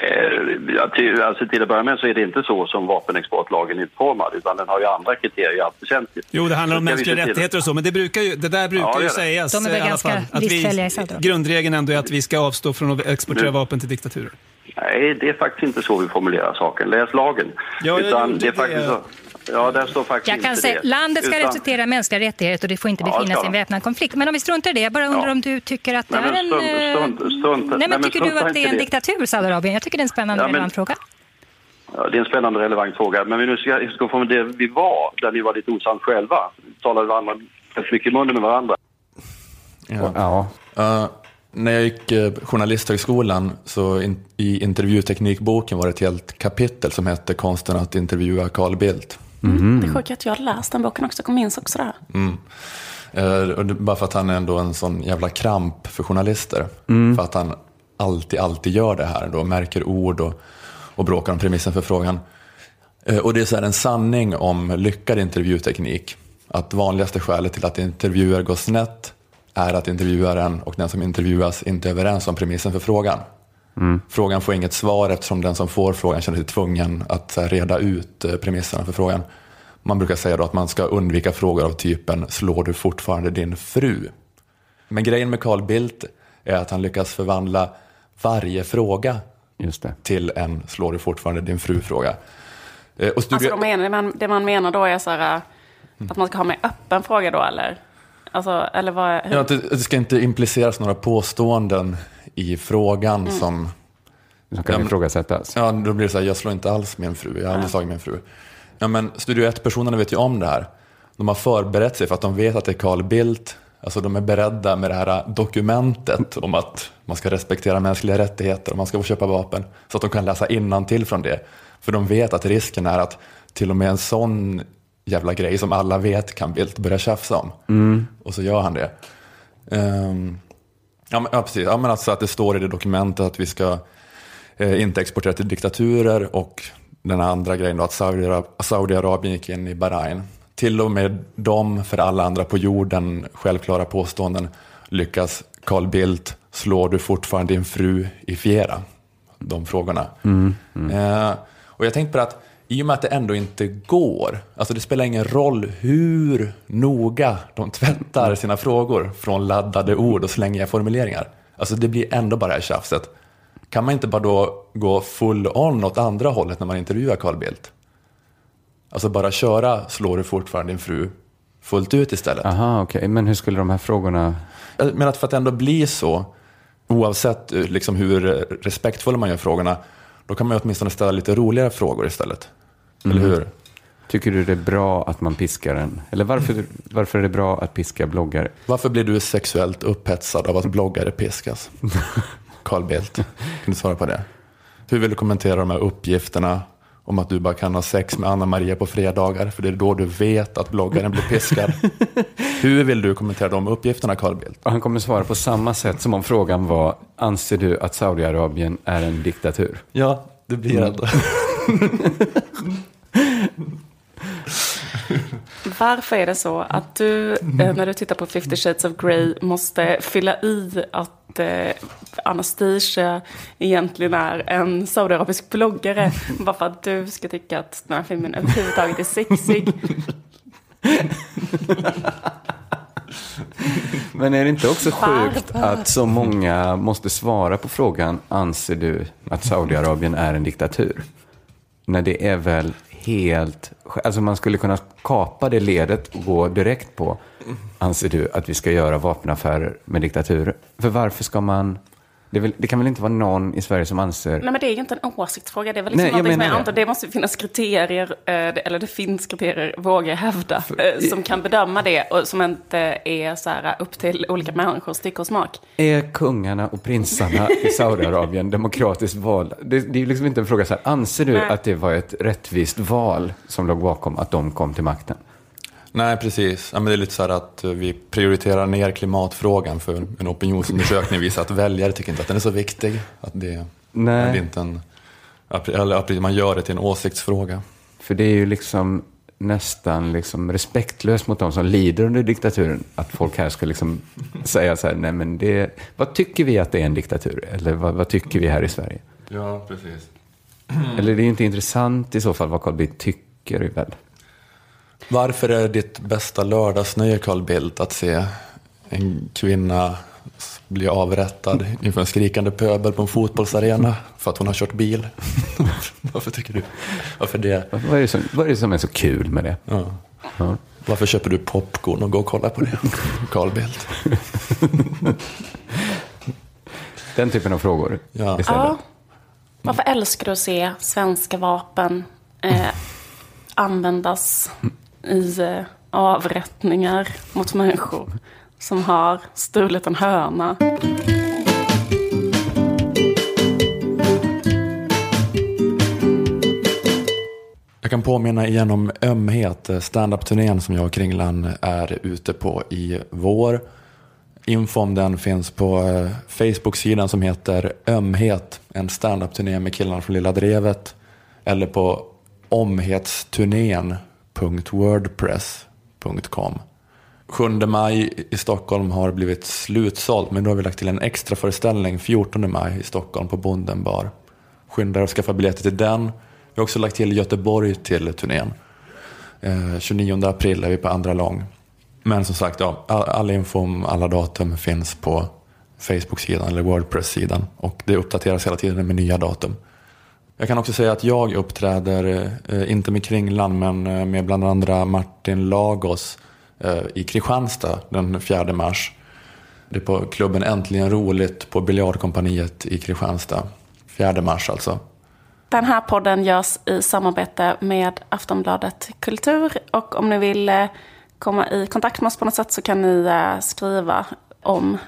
Eh, ja, till, alltså till att börja med så är det inte så som vapenexportlagen är utformad utan den har ju andra kriterier allt väsentligt. Jo, det handlar om mänskliga rättigheter och så, men det, brukar ju, det där brukar ja, ju sägas De är i alla fall. Att vi, grundregeln ändå är att vi ska avstå från att exportera nu, vapen till diktaturer. Nej, det är faktiskt inte så vi formulerar saken. Läs lagen. Ja, utan det, det, är faktiskt så. Ja, där står faktiskt jag kan inte säga, det. Landet ska Utan... respektera mänskliga rättigheter och det får inte befinna ja, sig i en väpnad konflikt. Men om vi struntar i det, jag bara undrar ja. om du tycker att det är en... Stund, stund, stund. Nej, men, Nej, men tycker du att det är en diktatur, Saudiarabien? Jag tycker det är en spännande ja, men... relevant fråga. Ja, det är en spännande relevant fråga. Men vi nu ska utgå från det vi var, där ni var lite osant själva. Talade varandra mycket i munnen med varandra. Ja. ja. Uh, när jag gick uh, Journalisthögskolan så in, i intervjuteknikboken var det ett helt kapitel som hette Konsten att intervjua Carl Bildt. Mm. Det är sjukt att jag har läst den boken också, kom minns också det här. Mm. Uh, bara för att han är ändå en sån jävla kramp för journalister. Mm. För att han alltid, alltid gör det här då, märker ord och, och bråkar om premissen för frågan. Uh, och det är så en sanning om lyckad intervjuteknik. Att vanligaste skälet till att intervjuer går snett är att intervjuaren och den som intervjuas inte är överens om premissen för frågan. Mm. Frågan får inget svar eftersom den som får frågan känner sig tvungen att reda ut eh, premisserna för frågan. Man brukar säga då att man ska undvika frågor av typen “slår du fortfarande din fru?” Men grejen med Carl Bildt är att han lyckas förvandla varje fråga till en “slår du fortfarande din fru?”-fråga. Eh, och studio... Alltså menar, det, man, det man menar då är så här, mm. att man ska ha med öppen fråga då eller? Alltså, eller vad, hur... ja, det, det, ska inte impliceras några påståenden i frågan mm. som... Som kan ja, ifrågasättas? Ja, då blir det så här, jag slår inte alls min fru, jag har aldrig slagit min fru. Ja, men Studio 1-personerna vet ju om det här. De har förberett sig för att de vet att det är Carl Bildt. Alltså de är beredda med det här dokumentet om att man ska respektera mänskliga rättigheter och man ska få köpa vapen. Så att de kan läsa innantill från det. För de vet att risken är att till och med en sån jävla grej som alla vet kan Bildt börja tjafsa om. Mm. Och så gör han det. Um, ja, men, ja, precis. Ja, men alltså att det står i det dokumentet att vi ska eh, inte exportera till diktaturer och den andra grejen då att Saudiarabien gick in i Bahrain. Till och med de, för alla andra på jorden, självklara påståenden lyckas Carl Bildt slår du fortfarande din fru i fjära? De frågorna. Mm, mm. Eh, och jag tänkte på att i och med att det ändå inte går, alltså det spelar ingen roll hur noga de tvättar sina frågor från laddade ord och slängiga formuleringar. Alltså det blir ändå bara det här tjafset. Kan man inte bara då gå full on åt andra hållet när man intervjuar Carl Bildt? Alltså bara köra slår du fortfarande din fru fullt ut istället. Aha, okej. Okay. Men hur skulle de här frågorna... Men att för att ändå bli så, oavsett eh, liksom hur respektfulla man gör frågorna, då kan man ju åtminstone ställa lite roligare frågor istället. Mm. Eller hur? Tycker du det är bra att man piskar en? Eller varför, varför är det bra att piska bloggare? Varför blir du sexuellt upphetsad av att bloggare piskas? Carl Bildt, kan du svara på det? Hur vill du kommentera de här uppgifterna om att du bara kan ha sex med Anna Maria på fredagar, för det är då du vet att bloggaren blir piskad. Hur vill du kommentera de uppgifterna, Carl Bildt? han kommer svara på samma sätt som om frågan var, anser du att Saudiarabien är en diktatur? Ja, det blir mm. Varför är det så att du, eh, när du tittar på 50 shades of Grey, måste fylla i att eh, Anastasia egentligen är en saudiarabisk bloggare? Bara för att du ska tycka att den här filmen överhuvudtaget är sexig. Men är det inte också sjukt att så många måste svara på frågan, anser du att Saudiarabien är en diktatur? När det är väl helt... Alltså man skulle kunna kapa det ledet och gå direkt på, anser du att vi ska göra vapenaffärer med diktaturer? För varför ska man det, väl, det, kan väl inte vara någon i Sverige som anser... Nej, men det är ju inte en åsiktsfråga. Det är väl liksom Nej, jag som jag det. det måste finnas kriterier, eh, eller det finns kriterier, vågar jag hävda, För, eh, som kan bedöma det och som inte är så här upp till olika människors tycke och smak. Är kungarna och prinsarna i Saudiarabien demokratiskt val? Det, det är liksom inte en fråga så här, anser du Nej. att det var ett rättvist val som låg bakom att de kom till makten? Nej, precis. Ja, men det är lite så här att vi prioriterar ner klimatfrågan för en opinionsundersökning visar att väljare tycker inte att den är så viktig. Att det Nej. är inte en, eller att man gör det till en åsiktsfråga. För det är ju liksom nästan liksom respektlöst mot de som lider under diktaturen. Att folk här ska liksom säga så här, nej men det, vad tycker vi att det är en diktatur? Eller vad, vad tycker vi här i Sverige? Ja, precis. Eller det är ju inte intressant i så fall vad Carl Bildt tycker väl? Varför är ditt bästa lördagsnöje, Carl Bildt, att se en kvinna bli avrättad inför en skrikande pöbel på en fotbollsarena för att hon har kört bil? Varför tycker du? Varför det? Vad är det som, vad är, det som är så kul med det? Ja. Ja. Varför köper du popcorn och går och kollar på det, Carl Bildt? Den typen av frågor ja. Ja. Varför älskar du att se svenska vapen eh, användas i eh, avrättningar mot människor som har stulit en höna. Jag kan påminna igen om Ömhet, standup-turnén som jag och Kringlan är ute på i vår. Info om den finns på eh, Facebook-sidan som heter Ömhet, en standup-turné med killarna från Lilla Drevet. Eller på omhetsturnén www.wordpress.com 7 maj i Stockholm har blivit slutsåld men då har vi lagt till en extra föreställning 14 maj i Stockholm på Bonden bar. Skynda dig att skaffa biljetter till den. Vi har också lagt till Göteborg till turnén. Eh, 29 april är vi på andra lång. Men som sagt, ja, all info om alla datum finns på Facebook-sidan eller Wordpress-sidan. Och det uppdateras hela tiden med nya datum. Jag kan också säga att jag uppträder, eh, inte med Kringlan, men eh, med bland andra Martin Lagos eh, i Kristianstad den 4 mars. Det är på klubben Äntligen Roligt på Biljardkompaniet i Kristianstad. 4 mars alltså. Den här podden görs i samarbete med Aftonbladet Kultur. Och om ni vill eh, komma i kontakt med oss på något sätt så kan ni eh, skriva om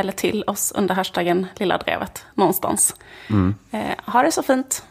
eller till oss under hashtaggen Lilla Drevet någonstans. Mm. ha det så fint!